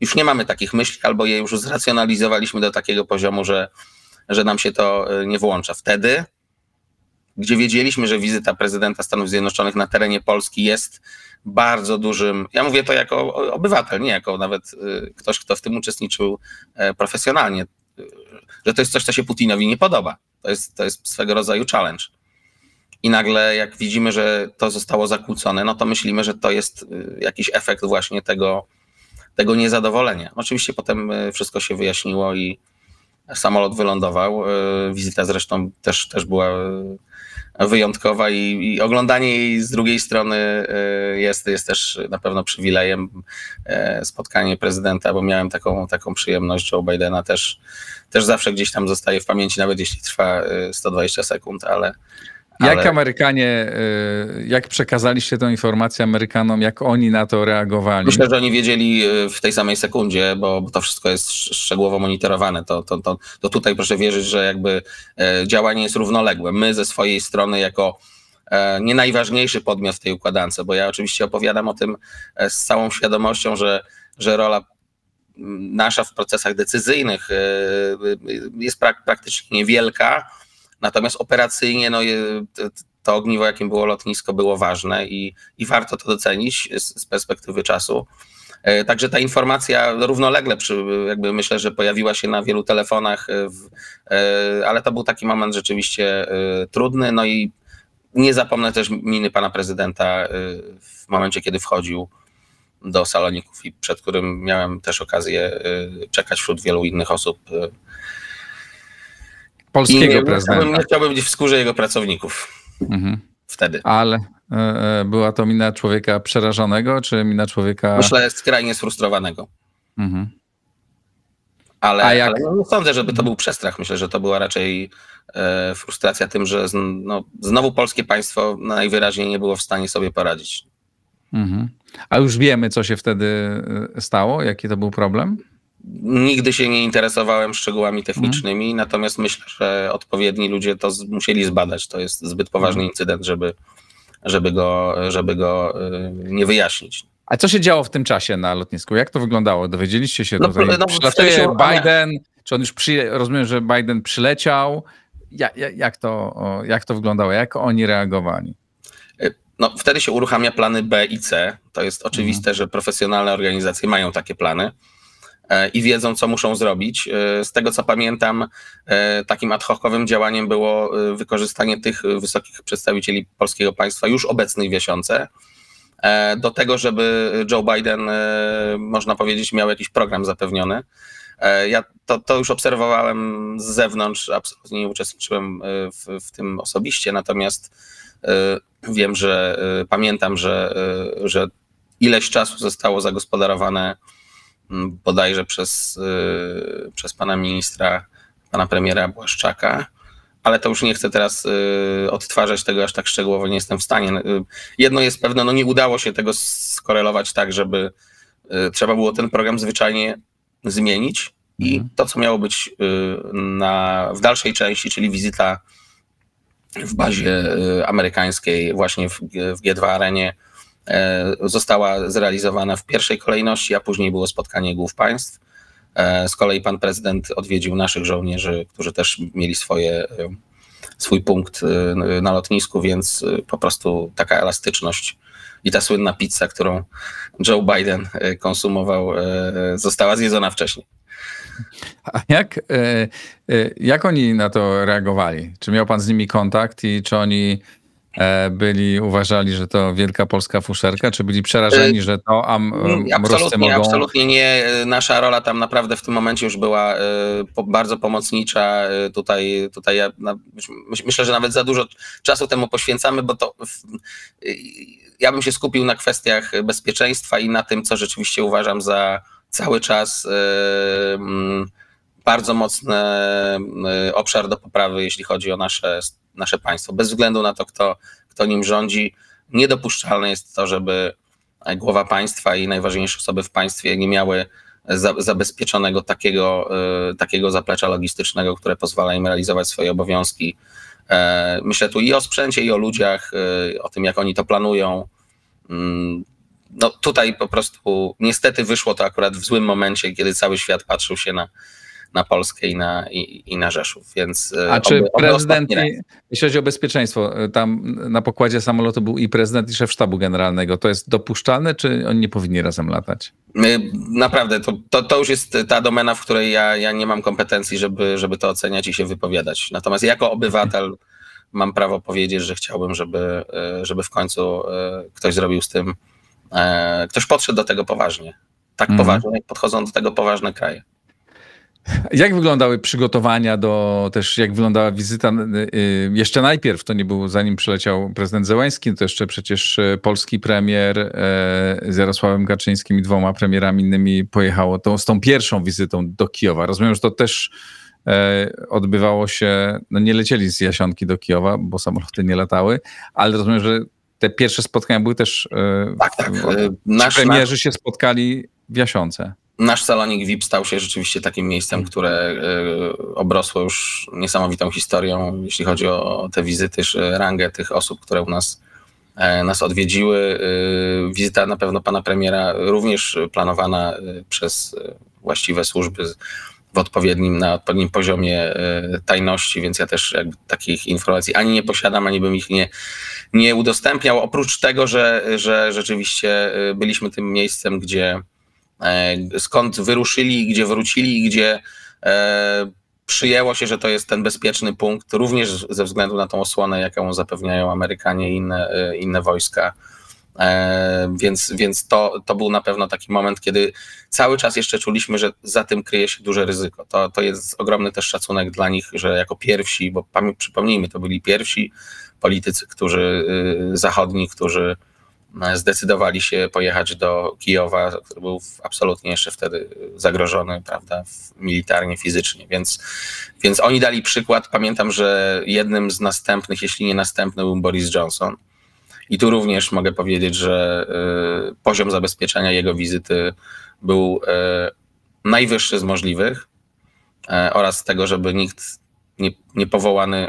już nie mamy takich myśli, albo je już zracjonalizowaliśmy do takiego poziomu, że, że nam się to y, nie włącza. Wtedy gdzie wiedzieliśmy, że wizyta prezydenta Stanów Zjednoczonych na terenie Polski jest bardzo dużym, ja mówię to jako obywatel, nie jako nawet y, ktoś, kto w tym uczestniczył e, profesjonalnie, y, że to jest coś, co się Putinowi nie podoba. To jest, to jest swego rodzaju challenge. I nagle, jak widzimy, że to zostało zakłócone, no to myślimy, że to jest jakiś efekt właśnie tego, tego niezadowolenia. Oczywiście potem wszystko się wyjaśniło i samolot wylądował. Wizyta zresztą też, też była wyjątkowa i, i, oglądanie jej z drugiej strony e, jest, jest też na pewno przywilejem. E, spotkanie prezydenta, bo miałem taką, taką przyjemność, Joe Bidena też, też zawsze gdzieś tam zostaje w pamięci, nawet jeśli trwa 120 e, sekund, ale, jak Ale... Amerykanie, y, jak przekazaliście tę informację Amerykanom, jak oni na to reagowali? Myślę, że oni wiedzieli y, w tej samej sekundzie, bo to wszystko jest szczegółowo monitorowane. To, to, to, to tutaj proszę wierzyć, że jakby e, działanie jest równoległe. My ze swojej strony jako e, nie najważniejszy podmiot w tej układance, bo ja oczywiście opowiadam o tym e, z całą świadomością, że, że rola nasza w procesach decyzyjnych jest praktycznie niewielka, Natomiast operacyjnie no, to ogniwo, jakim było lotnisko, było ważne i, i warto to docenić z, z perspektywy czasu. E, także ta informacja równolegle, przy, jakby myślę, że pojawiła się na wielu telefonach, e, w, e, ale to był taki moment rzeczywiście trudny. No i nie zapomnę też miny pana prezydenta w momencie, kiedy wchodził do saloników i przed którym miałem też okazję czekać wśród wielu innych osób polskiego nie, prezydenta. Nie chciałbym, być w skórze jego pracowników. Mhm. Wtedy. Ale, była to mina człowieka przerażonego, czy mina człowieka... Myślę skrajnie sfrustrowanego. Mhm. Ale, A jak... ale no, nie sądzę, żeby to był przestrach. Myślę, że to była raczej e, frustracja tym, że no, znowu polskie państwo najwyraźniej nie było w stanie sobie poradzić. Mhm. A już wiemy, co się wtedy stało? Jaki to był problem? Nigdy się nie interesowałem szczegółami technicznymi, mhm. natomiast myślę, że odpowiedni ludzie to z, musieli zbadać. To jest zbyt poważny mhm. incydent, żeby, żeby, go, żeby go e, nie wyjaśnić. A co się działo w tym czasie na lotnisku? Jak to wyglądało? Dowiedzieliście się no, tutaj? No, Przylatuje się... Biden, czy on już przy... rozumiem, że Biden przyleciał. Jak, jak, to, jak to wyglądało? Jak oni reagowali? E, no, wtedy się uruchamia plany B i C. To jest oczywiste, mhm. że profesjonalne organizacje mają takie plany i wiedzą, co muszą zrobić. E, z tego co pamiętam, takim ad hocowym działaniem było wykorzystanie tych wysokich przedstawicieli polskiego państwa już obecnych w Jasiące E, do tego, żeby Joe Biden, e, można powiedzieć, miał jakiś program zapewniony. E, ja to, to już obserwowałem z zewnątrz, absolutnie nie uczestniczyłem w, w tym osobiście, natomiast wiem, że pamiętam, że, że ileś czasu zostało zagospodarowane bodajże przez, przez pana ministra, pana premiera Błaszczaka ale to już nie chcę teraz y, odtwarzać tego aż tak szczegółowo, nie jestem w stanie. Y, jedno jest pewne, no nie udało się tego skorelować tak, żeby y, trzeba było ten program zwyczajnie zmienić i mhm. to, co miało być na, w dalszej części, czyli wizyta w bazie amerykańskiej właśnie w, w G2 Arenie, została zrealizowana w pierwszej kolejności, a później było spotkanie głów państw. E, z kolei pan prezydent odwiedził naszych żołnierzy, którzy też mieli swoje, e, swój punkt e, na lotnisku, więc po prostu taka elastyczność i ta słynna pizza, którą Joe Biden konsumował, została zjedzona wcześniej. A jak, jak oni na to reagowali? Czy miał pan z nimi kontakt i czy oni E, byli, uważali, że to wielka polska fuszerka, czy byli przerażeni, że to am, absolutnie, mogą... absolutnie nie. Nasza rola tam naprawdę w tym momencie już była e, bardzo pomocnicza. E, tutaj, tutaj ja myślę, że nawet za dużo czasu temu poświęcamy, bo to ja bym się skupił na kwestiach bezpieczeństwa i na tym, co rzeczywiście uważam za cały czas bardzo mocny obszar do poprawy, jeśli chodzi o nasze nasze państwo, bez względu na to, kto, kto nim rządzi. Niedopuszczalne jest to, żeby głowa państwa i najważniejsze osoby w państwie nie miały za, zabezpieczonego takiego, y, takiego zaplecza logistycznego, które pozwala im realizować swoje obowiązki. E, myślę tu i o sprzęcie, i o ludziach, y, o tym, jak oni to planują. Mm, no tutaj po prostu niestety wyszło to akurat w złym momencie, kiedy cały świat patrzył się na, na Polskę i na, i, i na Rzeszów, więc... E, A czy oby, prezydent, oby jeśli chodzi o bezpieczeństwo, e, tam na pokładzie samolotu był i prezydent, i szef sztabu generalnego, to jest dopuszczalne, czy oni nie powinni razem latać? Naprawdę, to, to, to już jest ta domena, w której ja, ja nie mam kompetencji, żeby, żeby to oceniać i się wypowiadać. Natomiast jako obywatel mam prawo powiedzieć, że chciałbym, żeby, e, żeby w końcu ktoś zrobił z tym, ktoś podszedł do tego poważnie. Tak mm. poważnie, jak podchodzą do tego poważne kraje. Jak wyglądały przygotowania do też, jak wyglądała wizyta? Y, y, jeszcze najpierw, to nie było zanim przyleciał prezydent Zełański, to jeszcze przecież e, polski premier e, z Jarosławem Kaczyńskim i dwoma premierami innymi pojechało tą, z tą pierwszą wizytą do Kijowa. Rozumiem, że to też e, odbywało się, no nie lecieli z Jasionki do Kijowa, bo samoloty nie latały, ale rozumiem, że te pierwsze spotkania były też. Tak, tak. Nasz, premierzy się spotkali w Jasionce. Nasz salonik VIP stał się rzeczywiście takim miejscem, mm. które e, obrosło już niesamowitą historią, jeśli chodzi o te wizyty, rangę tych osób, które u nas, e, nas odwiedziły. E, wizyta na pewno pana premiera również planowana przez właściwe służby w odpowiednim, na odpowiednim poziomie tajności, więc ja też takich informacji ani nie posiadam, ani bym ich nie, nie udostępniał. Oprócz tego, że, że rzeczywiście byliśmy tym miejscem, gdzie skąd wyruszyli, gdzie wrócili, gdzie e, przyjęło się, że to jest ten bezpieczny punkt, również ze względu na tą osłonę, jaką zapewniają Amerykanie i inne, e, inne wojska Więc, więc to, to był na pewno taki moment, kiedy cały czas jeszcze czuliśmy, że za tym kryje się duże ryzyko. To, to jest ogromny też szacunek dla nich, że jako pierwsi, bo przypomnijmy, to byli pierwsi politycy, którzy zachodni, którzy zdecydowali się pojechać do Kijowa, który był absolutnie jeszcze wtedy zagrożony, prawda, militarnie, fizycznie, więc, więc oni dali przykład. Pamiętam, że jednym z następnych, jeśli nie następny, był Boris Johnson. I tu również mogę powiedzieć, że y, poziom zabezpieczenia jego wizyty był y, najwyższy z możliwych y, oraz tego, żeby nikt nie, nie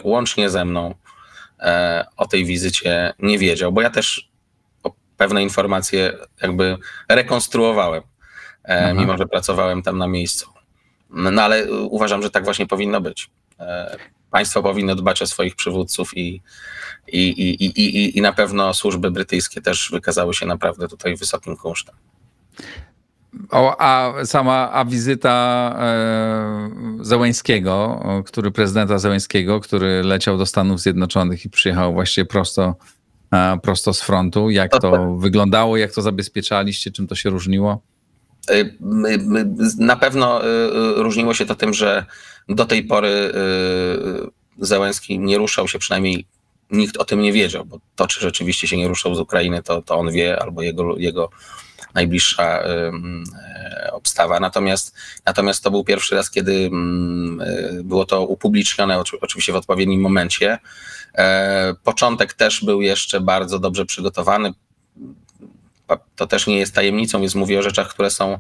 łącznie ze mną o tej wizycie nie wiedział, bo ja też pewne informacje jakby rekonstruowałem, e, Aha. mimo że pracowałem tam na miejscu. No ale uważam, że tak właśnie powinno być. E, państwo powinno dbać o swoich przywódców i, i, i, i, i, i na pewno służby brytyjskie też wykazały się naprawdę tutaj wysokim kosztem. O, a sama a wizyta e, Zełęńskiego, który prezydenta Zełęńskiego, który leciał do Stanów Zjednoczonych i przyjechał właściwie prosto prosto z frontu. Jak to wyglądało, jak to zabezpieczaliście, czym to się różniło? Y, na pewno y, y, różniło się to tym, że do tej pory Zełenski nie ruszał się, przynajmniej nikt o tym nie wiedział, bo to, czy rzeczywiście się nie ruszał z Ukrainy, to, to on wie, albo jego, jego najbliższa obstawa. Natomiast, natomiast to był pierwszy raz, kiedy było to upublicznione, oczywiście w odpowiednim momencie. E, początek też był jeszcze bardzo dobrze przygotowany. To też nie jest tajemnicą, więc mówię o rzeczach, które są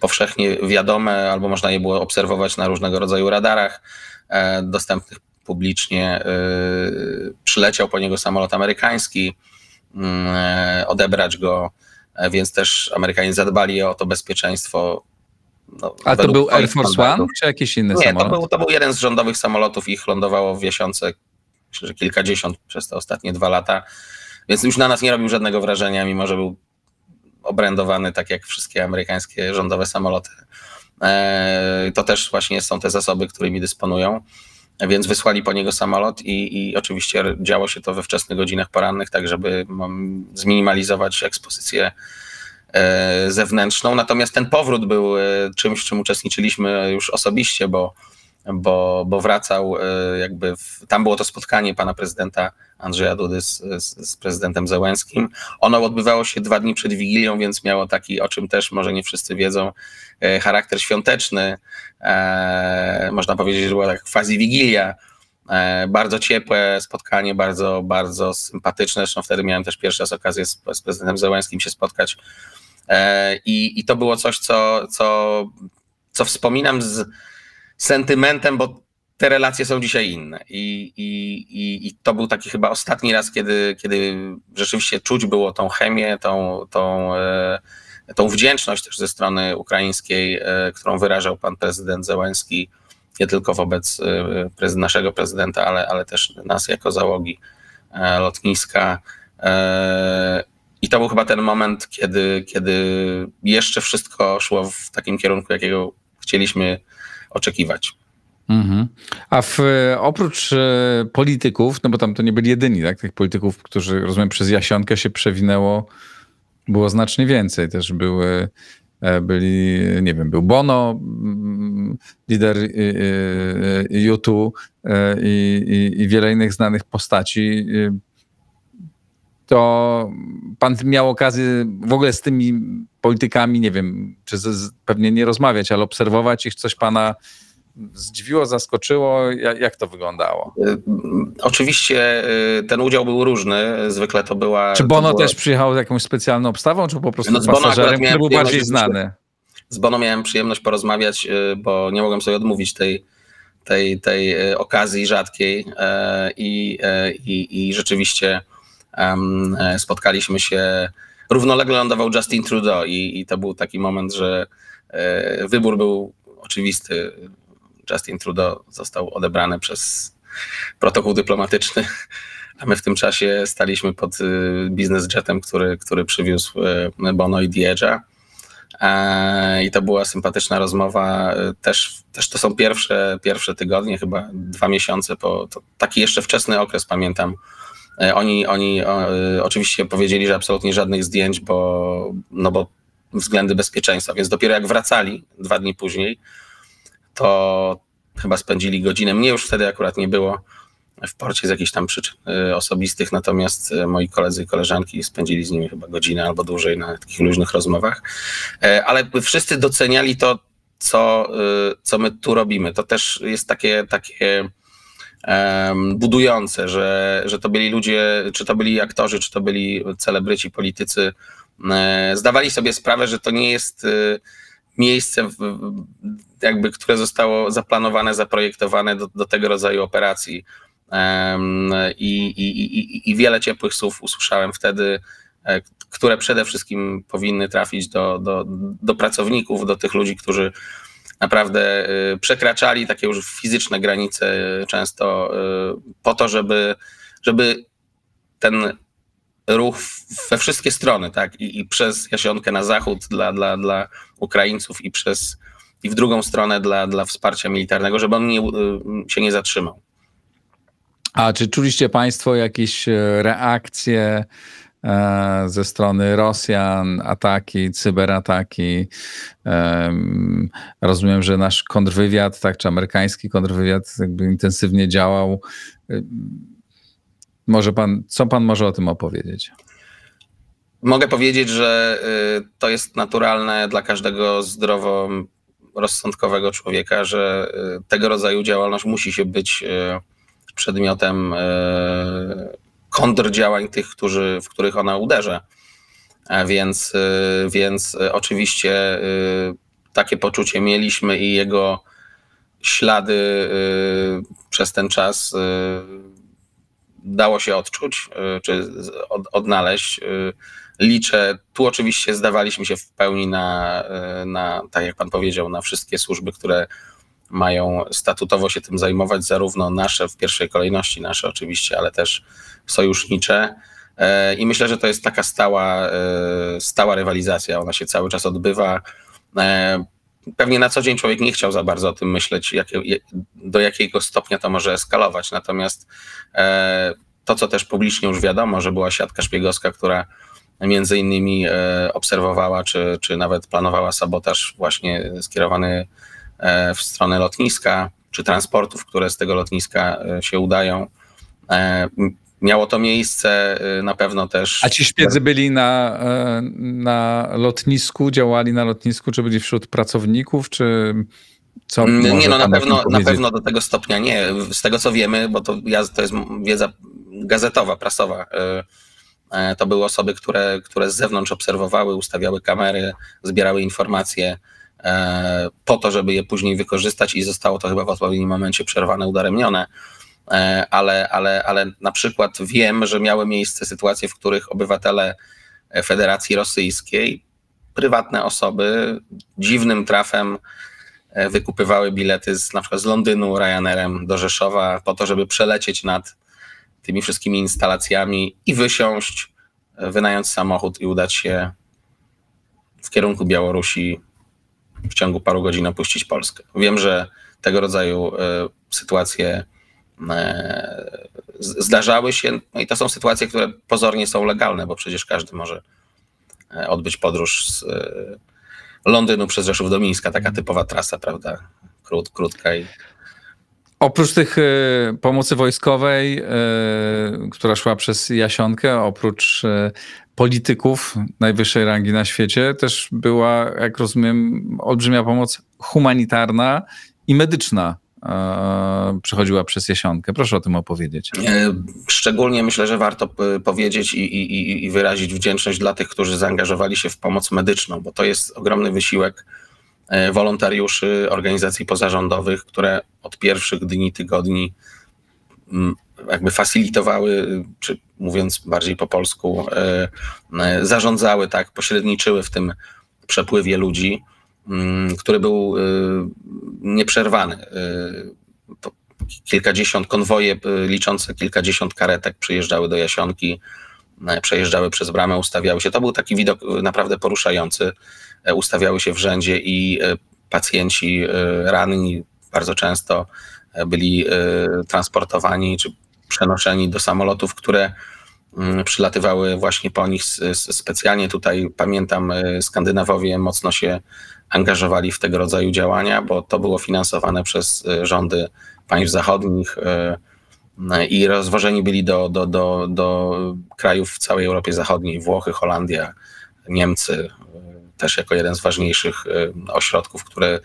powszechnie wiadome, albo można je było obserwować na różnego rodzaju radarach e, dostępnych publicznie. E, przyleciał po niego samolot amerykański, mm, odebrać go, więc też Amerykanie zadbali o to bezpieczeństwo. No, A to był Air Force One, czy jakiś inny Nie, samolot? Nie, to był, to był jeden z rządowych samolotów, ich lądowało w Jasiące że kilkadziesiąt przez te ostatnie dwa lata, więc już na nas nie robił żadnego wrażenia, mimo że był obrędowany tak jak wszystkie amerykańskie rządowe samoloty. E, to też właśnie są te zasoby, którymi dysponują. Więc wysłali po niego samolot i, i oczywiście działo się to we wczesnych godzinach porannych, tak żeby zminimalizować ekspozycję e, zewnętrzną. Natomiast ten powrót był e, czymś, w czym uczestniczyliśmy już osobiście, bo bo, bo wracał e, jakby, w, tam było to spotkanie pana prezydenta Andrzeja Dudy z, z, z, prezydentem Zełęskim. Ono odbywało się dwa dni przed Wigilią, więc miało taki, o czym też może nie wszyscy wiedzą, e, charakter świąteczny. E, można powiedzieć, że była tak quasi Wigilia. E, bardzo ciepłe spotkanie, bardzo, bardzo sympatyczne. Zresztą wtedy miałem też pierwszy raz okazję z, z prezydentem Zełęskim się spotkać. E, i, I to było coś, co, co, co wspominam z sentymentem, bo te relacje są dzisiaj inne. I, i, i, i to był taki chyba ostatni raz, kiedy, kiedy rzeczywiście czuć było tą chemię, tą, tą, e, tą wdzięczność też ze strony ukraińskiej, e, którą wyrażał pan prezydent Zełański, nie tylko wobec e, naszego prezydenta, ale, ale też nas jako załogi lotniska. I to był chyba ten moment, kiedy, kiedy jeszcze wszystko szło w takim kierunku, jakiego chcieliśmy oczekiwać. Mhm. A w, oprócz e, polityków, no bo tam to nie byli jedyni, tak? Tych polityków, którzy, rozumiem, przez Jasionkę się przewinęło, było znacznie więcej. Też były, e, byli, nie wiem, był Bono, lider YouTube i, i, i wiele innych znanych postaci. To pan miał okazję w ogóle z tymi politykami, nie wiem, czy z, pewnie nie rozmawiać, ale obserwować ich, coś pana zdziwiło, zaskoczyło? Jak, jak to wyglądało? Y, oczywiście y, ten udział był różny. Zwykle to była. Czy Bono była... też przyjechał z jakąś specjalną obstawą, czy po prostu no, z pasażerem, który był bardziej znany? Z Bono miałem przyjemność porozmawiać, y, bo nie mogłem sobie odmówić tej, tej, tej okazji rzadkiej i, i, i rzeczywiście spotkaliśmy się. Równolegle lądował Justin Trudeau i, i to był taki moment, że wybór był oczywisty. Justin Trudeau został odebrany przez protokół dyplomatyczny, a my w tym czasie staliśmy pod y, biznes jetem, który, który przywiózł y, Bono i Diege'a. I to była sympatyczna rozmowa. Też, też to są pierwsze, pierwsze tygodnie, chyba dwa miesiące po. taki jeszcze wczesny okres, pamiętam, Oni, oni oczywiście powiedzieli, że absolutnie żadnych zdjęć, bo, no bo względy bezpieczeństwa, więc dopiero jak wracali dwa dni później, to chyba spędzili godzinę. Mnie już wtedy akurat nie było w porcie z jakichś tam przyczyn y, osobistych, natomiast moi koledzy i koleżanki spędzili z nimi chyba godzinę albo dłużej na takich luźnych rozmowach. E, ale wszyscy doceniali to, co, co my tu robimy. To też jest takie, takie budujące, że, że to byli ludzie, czy to byli aktorzy, czy to byli celebryci, politycy, e, zdawali sobie sprawę, że to nie jest miejsce, jakby, które zostało zaplanowane, zaprojektowane do, do tego rodzaju operacji. I, i, i, I wiele ciepłych słów usłyszałem wtedy, e, które przede wszystkim powinny trafić do, do, do pracowników, do tych ludzi, którzy naprawdę e, przekraczali takie już fizyczne granice często e, po to, żeby, żeby ten ruch we wszystkie strony, tak, I, i przez Jasionkę na zachód dla, dla, dla Ukraińców i przez i w drugą stronę dla, dla wsparcia militarnego, żeby on nie, się nie zatrzymał. A czy czuliście Państwo jakieś reakcje ze strony Rosjan, ataki, cyberataki? Rozumiem, że nasz kontrwywiad, tak, czy amerykański kontrwywiad jakby intensywnie działał. Może pan, co pan może o tym opowiedzieć? Mogę powiedzieć, że y, to jest naturalne dla każdego zdrowo rozsądkowego człowieka, że y, tego rodzaju działalność musi się być y, przedmiotem kontrdziałań tych, którzy, w których ona uderza. Więc, więc oczywiście takie poczucie mieliśmy i jego ślady przez ten czas dało się odczuć, czy odnaleźć. Liczę, tu oczywiście zdawaliśmy się w pełni na, na, tak jak pan powiedział, na wszystkie służby, które mają statutowo się tym zajmować, zarówno nasze w pierwszej kolejności, nasze oczywiście, ale też sojusznicze. I myślę, że to jest taka stała, stała rywalizacja. Ona się cały czas odbywa. Pewnie na co dzień człowiek nie chciał za bardzo o tym myśleć, do jakiego stopnia to może eskalować. Natomiast e, to, co też publicznie już wiadomo, że była siatka szpiegowska, która między innymi e, obserwowała, czy, czy nawet planowała sabotaż właśnie skierowany e, w stronę lotniska, czy transportów, które z tego lotniska się udają. Miało to miejsce na pewno też. A ci szpiedzy byli na, e, na lotnisku, działali na lotnisku, czy byli wśród pracowników, czy co? Mm, nie, no na pewno, na pewno do tego stopnia nie. Z tego co wiemy, bo to, ja, to jest wiedza gazetowa, prasowa. To były osoby, które, które z zewnątrz obserwowały, ustawiały kamery, zbierały informacje po to, żeby je później wykorzystać i zostało to chyba w odpowiednim momencie przerwane, udaremnione. E, ale, ale, ale na przykład wiem, że miały miejsce sytuacje, w których obywatele Federacji Rosyjskiej, prywatne osoby, dziwnym trafem e, wykupywały bilety z, na przykład z Londynu Ryanerem do Rzeszowa po to, żeby przelecieć nad tymi wszystkimi instalacjami i wysiąść, e, wynająć samochód i udać się w kierunku Białorusi w ciągu paru godzin opuścić Polskę. Wiem, że tego rodzaju sytuacje E, zdarzały się. No i to są sytuacje, które pozornie są legalne, bo przecież każdy może e, odbyć podróż z e, Londynu przez Rzeszów do Mińska, taka typowa trasa, prawda? Krót, krótka i. Oprócz tych pomocy wojskowej, która szła przez Jasionkę, oprócz polityków najwyższej rangi na świecie, też była, jak rozumiem, olbrzymia pomoc humanitarna i medyczna przechodziła przez Jasionkę. Proszę o tym opowiedzieć. E, szczególnie myślę, że warto powiedzieć i, i, i wyrazić wdzięczność dla tych, którzy zaangażowali się w pomoc medyczną, bo to jest ogromny wysiłek e, wolontariuszy, organizacji pozarządowych, które od pierwszych dni, tygodni jakby facilitowały, czy mówiąc bardziej po polsku, e, zarządzały, tak, pośredniczyły w tym przepływie ludzi. Mm, który był y, nieprzerwany. Kilkadziesiąt konwoje liczące kilkadziesiąt karetek przyjeżdżały do Jasionki, przejeżdżały przez bramę, ustawiały się. To był taki widok naprawdę poruszający. E, ustawiały się w rzędzie i e, pacjenci ranni bardzo często e, byli transportowani czy przenoszeni do samolotów, które mm, przylatywały właśnie po nich specjalnie. Tutaj pamiętam, Skandynawowie mocno się angażowali w tego rodzaju działania, bo to było finansowane przez rządy państw zachodnich i rozwożeni byli do, do, do, do krajów w całej Europie Zachodniej, Włochy, Holandia, Niemcy, też jako jeden z ważniejszych ośrodków, który,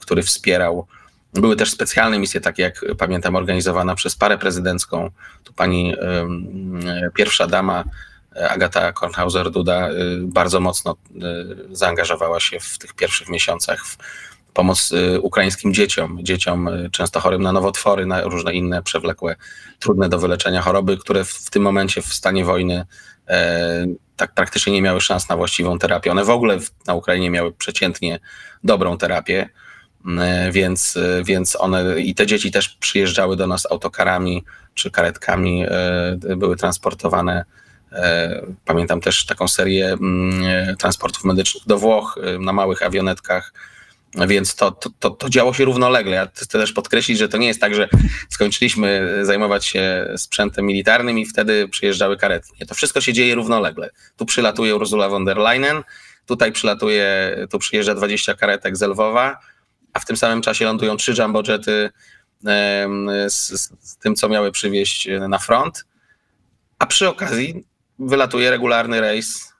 który wspierał. Były też specjalne misje, takie jak pamiętam, organizowana przez parę prezydencką. Tu pani pierwsza dama Agata Kornhauser-Duda bardzo mocno zaangażowała się w tych pierwszych miesiącach w pomoc ukraińskim dzieciom, dzieciom często chorym na nowotwory, na różne inne przewlekłe, trudne do wyleczenia choroby, które w, tym momencie w stanie wojny e, tak praktycznie nie miały szans na właściwą terapię. One w ogóle na Ukrainie miały przeciętnie dobrą terapię, e, więc, e, więc one i te dzieci też przyjeżdżały do nas autokarami czy karetkami, e, były transportowane. Pamiętam też taką serię mm, transportów medycznych do Włoch na małych awionetkach więc to, to, to, to działo się równolegle. Ja chcę też podkreślić, że to nie jest tak, że skończyliśmy zajmować się sprzętem militarnym i wtedy przyjeżdżały karetki. To wszystko się dzieje równolegle. Tu przylatuje Ursula von der Leyen, tutaj przylatuje, tu przyjeżdża 20 karetek z Lwowa, a w tym samym czasie lądują trzy jumbojety z, z tym, co miały przywieźć na front, a przy okazji wylatuje regularny rejs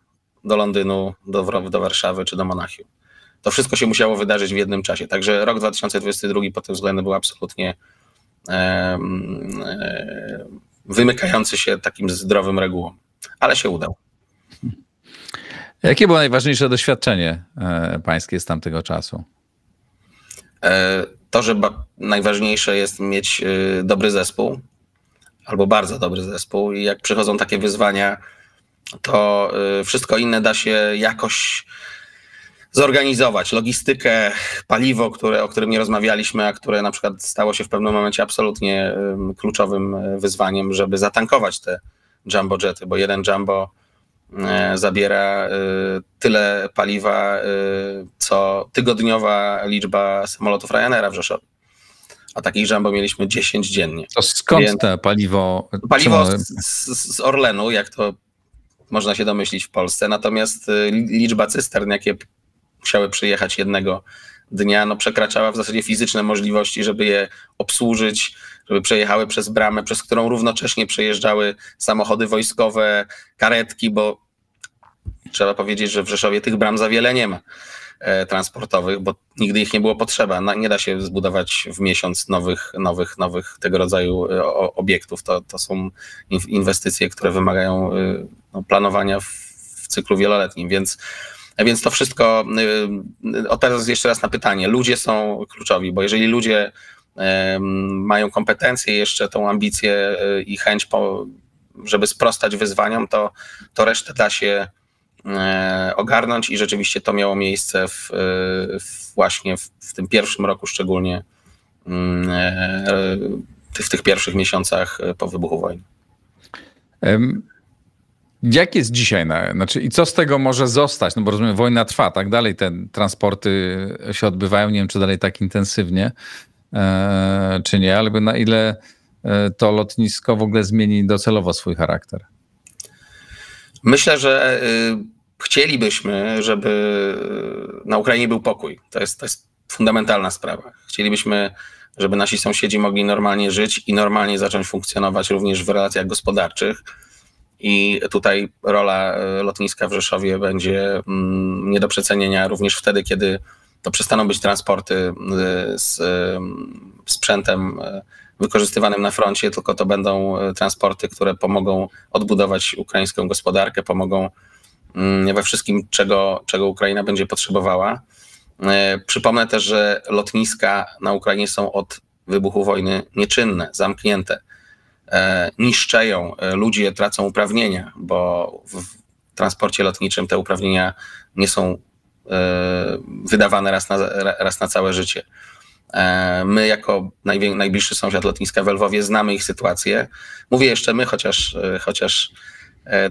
do Londynu, do, do Warszawy czy do Monachium to wszystko się musiało wydarzyć w jednym czasie. Także rok 2022 pod tym względem był absolutnie e, wymykający się takim zdrowym regułom, ale się udał. Jakie było najważniejsze doświadczenie e, pańskie z tamtego czasu? E, to, że najważniejsze jest mieć e, dobry zespół, albo bardzo dobry zespół, i jak przychodzą takie wyzwania, to wszystko inne da się jakoś zorganizować. Logistykę, paliwo, które, o którym nie rozmawialiśmy, a które na przykład stało się w pewnym momencie absolutnie kluczowym e, wyzwaniem, żeby zatankować te jumbo jety, bo jeden jumbo e, zabiera e, tyle paliwa, co tygodniowa liczba samolotów Ryanaira w Rzeszowie. A takich jumbo mieliśmy 10 dziennie. To skąd Więc te paliwo? Paliwo z, z Orlenu, jak to można się domyślić w Polsce, natomiast liczba cystern, jakie musiały przyjechać jednego dnia, no przekraczała w zasadzie fizyczne możliwości, żeby je obsłużyć, żeby przejechały przez bramę, przez którą równocześnie przejeżdżały samochody wojskowe, karetki, bo trzeba powiedzieć, że w Rzeszowie tych bram za wiele nie ma e, transportowych, bo nigdy ich nie było potrzeba. nie da się zbudować w miesiąc nowych, nowych, nowych tego rodzaju e, obiektów. To, to są inwestycje, które wymagają e, no, planowania w, w cyklu wieloletnim, więc więc to wszystko, y, odpowiadając jeszcze raz na pytanie, ludzie są kluczowi, bo jeżeli ludzie mają kompetencje, jeszcze tą ambicję y, i chęć, po, żeby sprostać wyzwaniom, to, to resztę da się e, ogarnąć i rzeczywiście to miało miejsce w, w właśnie w, w, tym pierwszym roku szczególnie, mm, e, w tych pierwszych miesiącach po wybuchu wojny. Jak jest dzisiaj? Na, znaczy, I co z tego może zostać? No bo rozumiem, wojna trwa, tak dalej te transporty się odbywają. Nie wiem, czy dalej tak intensywnie, e, czy nie, ale na ile e, to lotnisko w ogóle zmieni docelowo swój charakter? Myślę, że y, chcielibyśmy, żeby na Ukrainie był pokój. To jest, to jest fundamentalna sprawa. Chcielibyśmy, żeby nasi sąsiedzi mogli normalnie żyć i normalnie zacząć funkcjonować również w relacjach gospodarczych i tutaj rola e, lotniska w Rzeszowie będzie mm, nie do przecenienia również wtedy, kiedy to przestaną być transporty e, z e, sprzętem wykorzystywanym na froncie, tylko to będą transporty, które pomogą odbudować ukraińską gospodarkę, pomogą mm, we wszystkim, czego, czego Ukraina będzie potrzebowała. Przypomnę też, że lotniska na Ukrainie są od wybuchu wojny nieczynne, zamknięte. E, niszczeją, e, ludzie tracą uprawnienia, bo w transporcie lotniczym te uprawnienia nie są e, wydawane raz na, raz na całe życie. My, jako najbliższy sąsiad lotniska w Lwowie, znamy ich sytuację. Mówię jeszcze my, chociaż, chociaż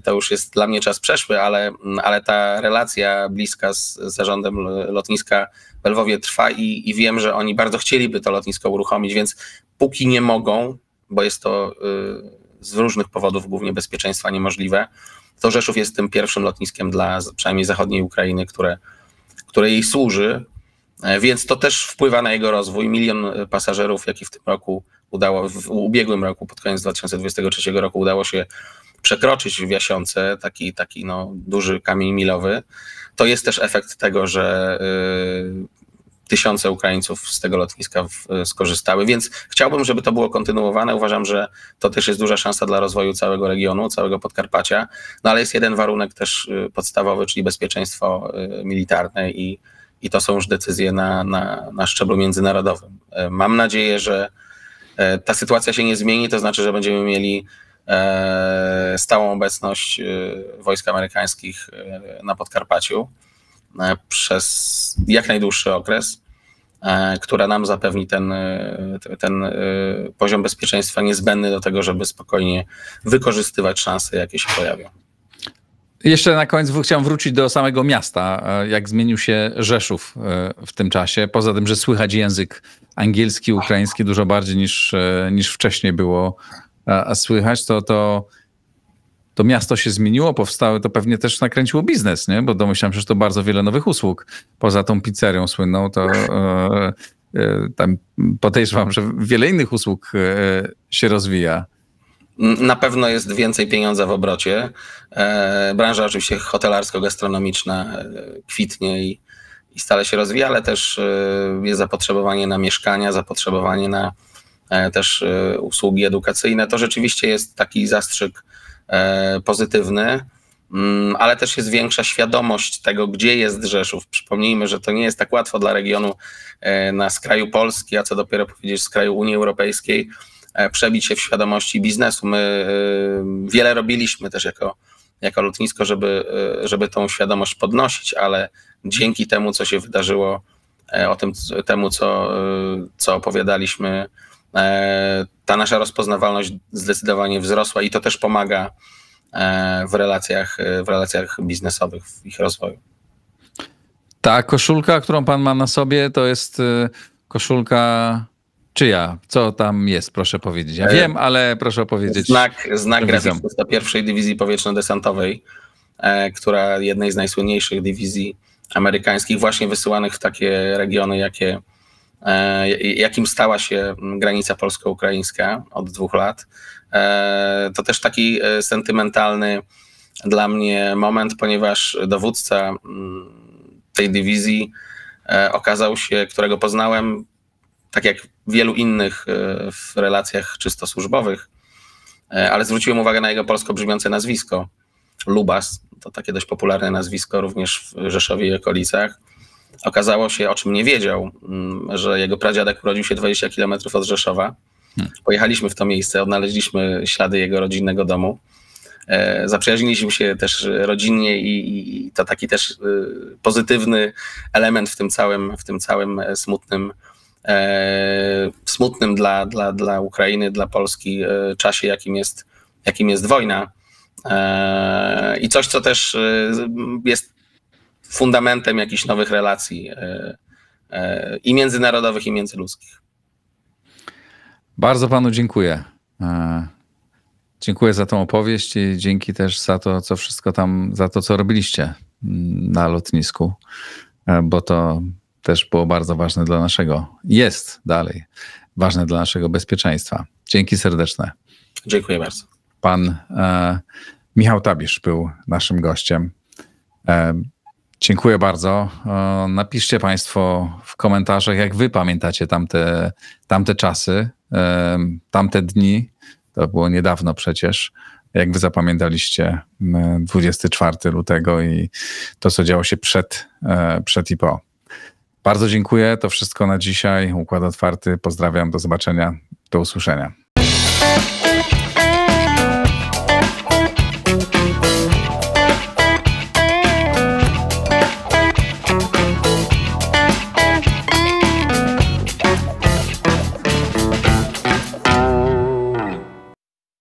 to już jest dla mnie czas przeszły, ale, ale ta relacja bliska z zarządem lotniska w Lwowie trwa i, i wiem, że oni bardzo chcieliby to lotnisko uruchomić, więc póki nie mogą, bo jest to z różnych powodów, głównie bezpieczeństwa, niemożliwe, to Rzeszów jest tym pierwszym lotniskiem dla przynajmniej zachodniej Ukrainy, które, które jej służy, więc to też wpływa na jego rozwój. Milion pasażerów, jaki w tym roku udało, w ubiegłym roku, pod koniec 2023 roku udało się przekroczyć w Jasiące, taki, taki no, duży kamień milowy, to jest też efekt tego, że y, tysiące Ukraińców z tego lotniska w, y, skorzystały, więc chciałbym, żeby to było kontynuowane. Uważam, że to też jest duża szansa dla rozwoju całego regionu, całego Podkarpacia, no ale jest jeden warunek też y, podstawowy, czyli bezpieczeństwo y, militarne i, i to są już decyzje na, na, na szczeblu międzynarodowym. Mam nadzieję, że ta sytuacja się nie zmieni, to znaczy, że będziemy mieli E, stałą obecność e, wojsk amerykańskich e, na Podkarpaciu przez jak najdłuższy okres, która nam zapewni ten, ten poziom bezpieczeństwa niezbędny do tego, żeby spokojnie wykorzystywać szanse, jakie się pojawią. Jeszcze na koniec chciałem wrócić do samego miasta. Jak zmienił się Rzeszów w tym czasie? Poza tym, że słychać język angielski, ukraiński dużo bardziej niż, niż wcześniej było słychać, to, to, to miasto się zmieniło, powstały, to pewnie też nakręciło biznes, nie? Bo domyślam się, że to bardzo wiele nowych usług. Poza tą pizzerią słynną, to e, e, tam podejrzewam, że wiele innych usług e, się rozwija. Na pewno jest więcej pieniądza w obrocie. E, branża oczywiście hotelarsko-gastronomiczna e, kwitnie i, i stale się rozwija, ale też e, jest zapotrzebowanie na mieszkania, zapotrzebowanie na też usługi edukacyjne. To rzeczywiście jest taki zastrzyk pozytywny, mm, ale też jest większa świadomość tego, gdzie jest Rzeszów. Przypomnijmy, że to nie jest tak łatwo dla regionu na skraju Polski, a co dopiero powiedzieć z kraju Unii Europejskiej, przebić się w świadomości biznesu. My wiele robiliśmy też jako, jako lotnisko, żeby, żeby tą świadomość podnosić, ale dzięki temu, co się wydarzyło, o tym temu, co, co opowiadaliśmy E, ta nasza rozpoznawalność zdecydowanie wzrosła i to też pomaga e, w relacjach, w relacjach biznesowych, w ich rozwoju. Ta koszulka, którą pan ma na sobie, to jest e, koszulka czyja? Co tam jest, proszę powiedzieć? Ja wiem, ale proszę powiedzieć. Znak, znak grafistów pierwszej dywizji powietrzno-desantowej, która jednej z najsłynniejszych dywizji amerykańskich, właśnie wysyłanych w takie regiony, jakie E, jakim stała się granica polsko-ukraińska od dwóch lat. E, to też taki e, sentymentalny dla mnie moment, ponieważ dowódca mm, tej dywizji okazał się, którego poznałem, tak jak wielu innych w relacjach czysto służbowych, ale zwróciłem uwagę na jego polsko brzmiące nazwisko. Lubas, to takie dość popularne nazwisko również w Rzeszowie i okolicach Okazało się, o czym nie wiedział, mm, że jego pradziadek urodził się 20 km od Rzeszowa. Hmm. Pojechaliśmy w to miejsce, odnaleźliśmy ślady jego rodzinnego domu. E, zaprzyjaźniliśmy się też rodzinnie i, i to taki też e, pozytywny element w tym całym, w tym całym e, smutnym, smutnym dla, dla, dla Ukrainy, dla Polski czasie, jakim jest, jakim jest wojna. I coś, co też jest fundamentem jakichś nowych relacji e, e, i międzynarodowych, i międzyludzkich. Bardzo panu dziękuję. E, dziękuję za tą opowieść i dzięki też za to, co wszystko tam, za to, co robiliście mm, na lotnisku, bo to też było bardzo ważne dla naszego, jest dalej ważne dla naszego bezpieczeństwa. Dzięki serdeczne. Dziękuję bardzo. Pan e, Michał Tabisz był naszym gościem. E, Dziękuję bardzo. Napiszcie Państwo w komentarzach, jak Wy pamiętacie tamte, tamte czasy, tamte dni. To było niedawno przecież. Jak Wy zapamiętaliście 24 lutego i to, co działo się przed, e, przed i po. Bardzo dziękuję. To wszystko na dzisiaj. Układ otwarty. Pozdrawiam. Do zobaczenia. Do usłyszenia.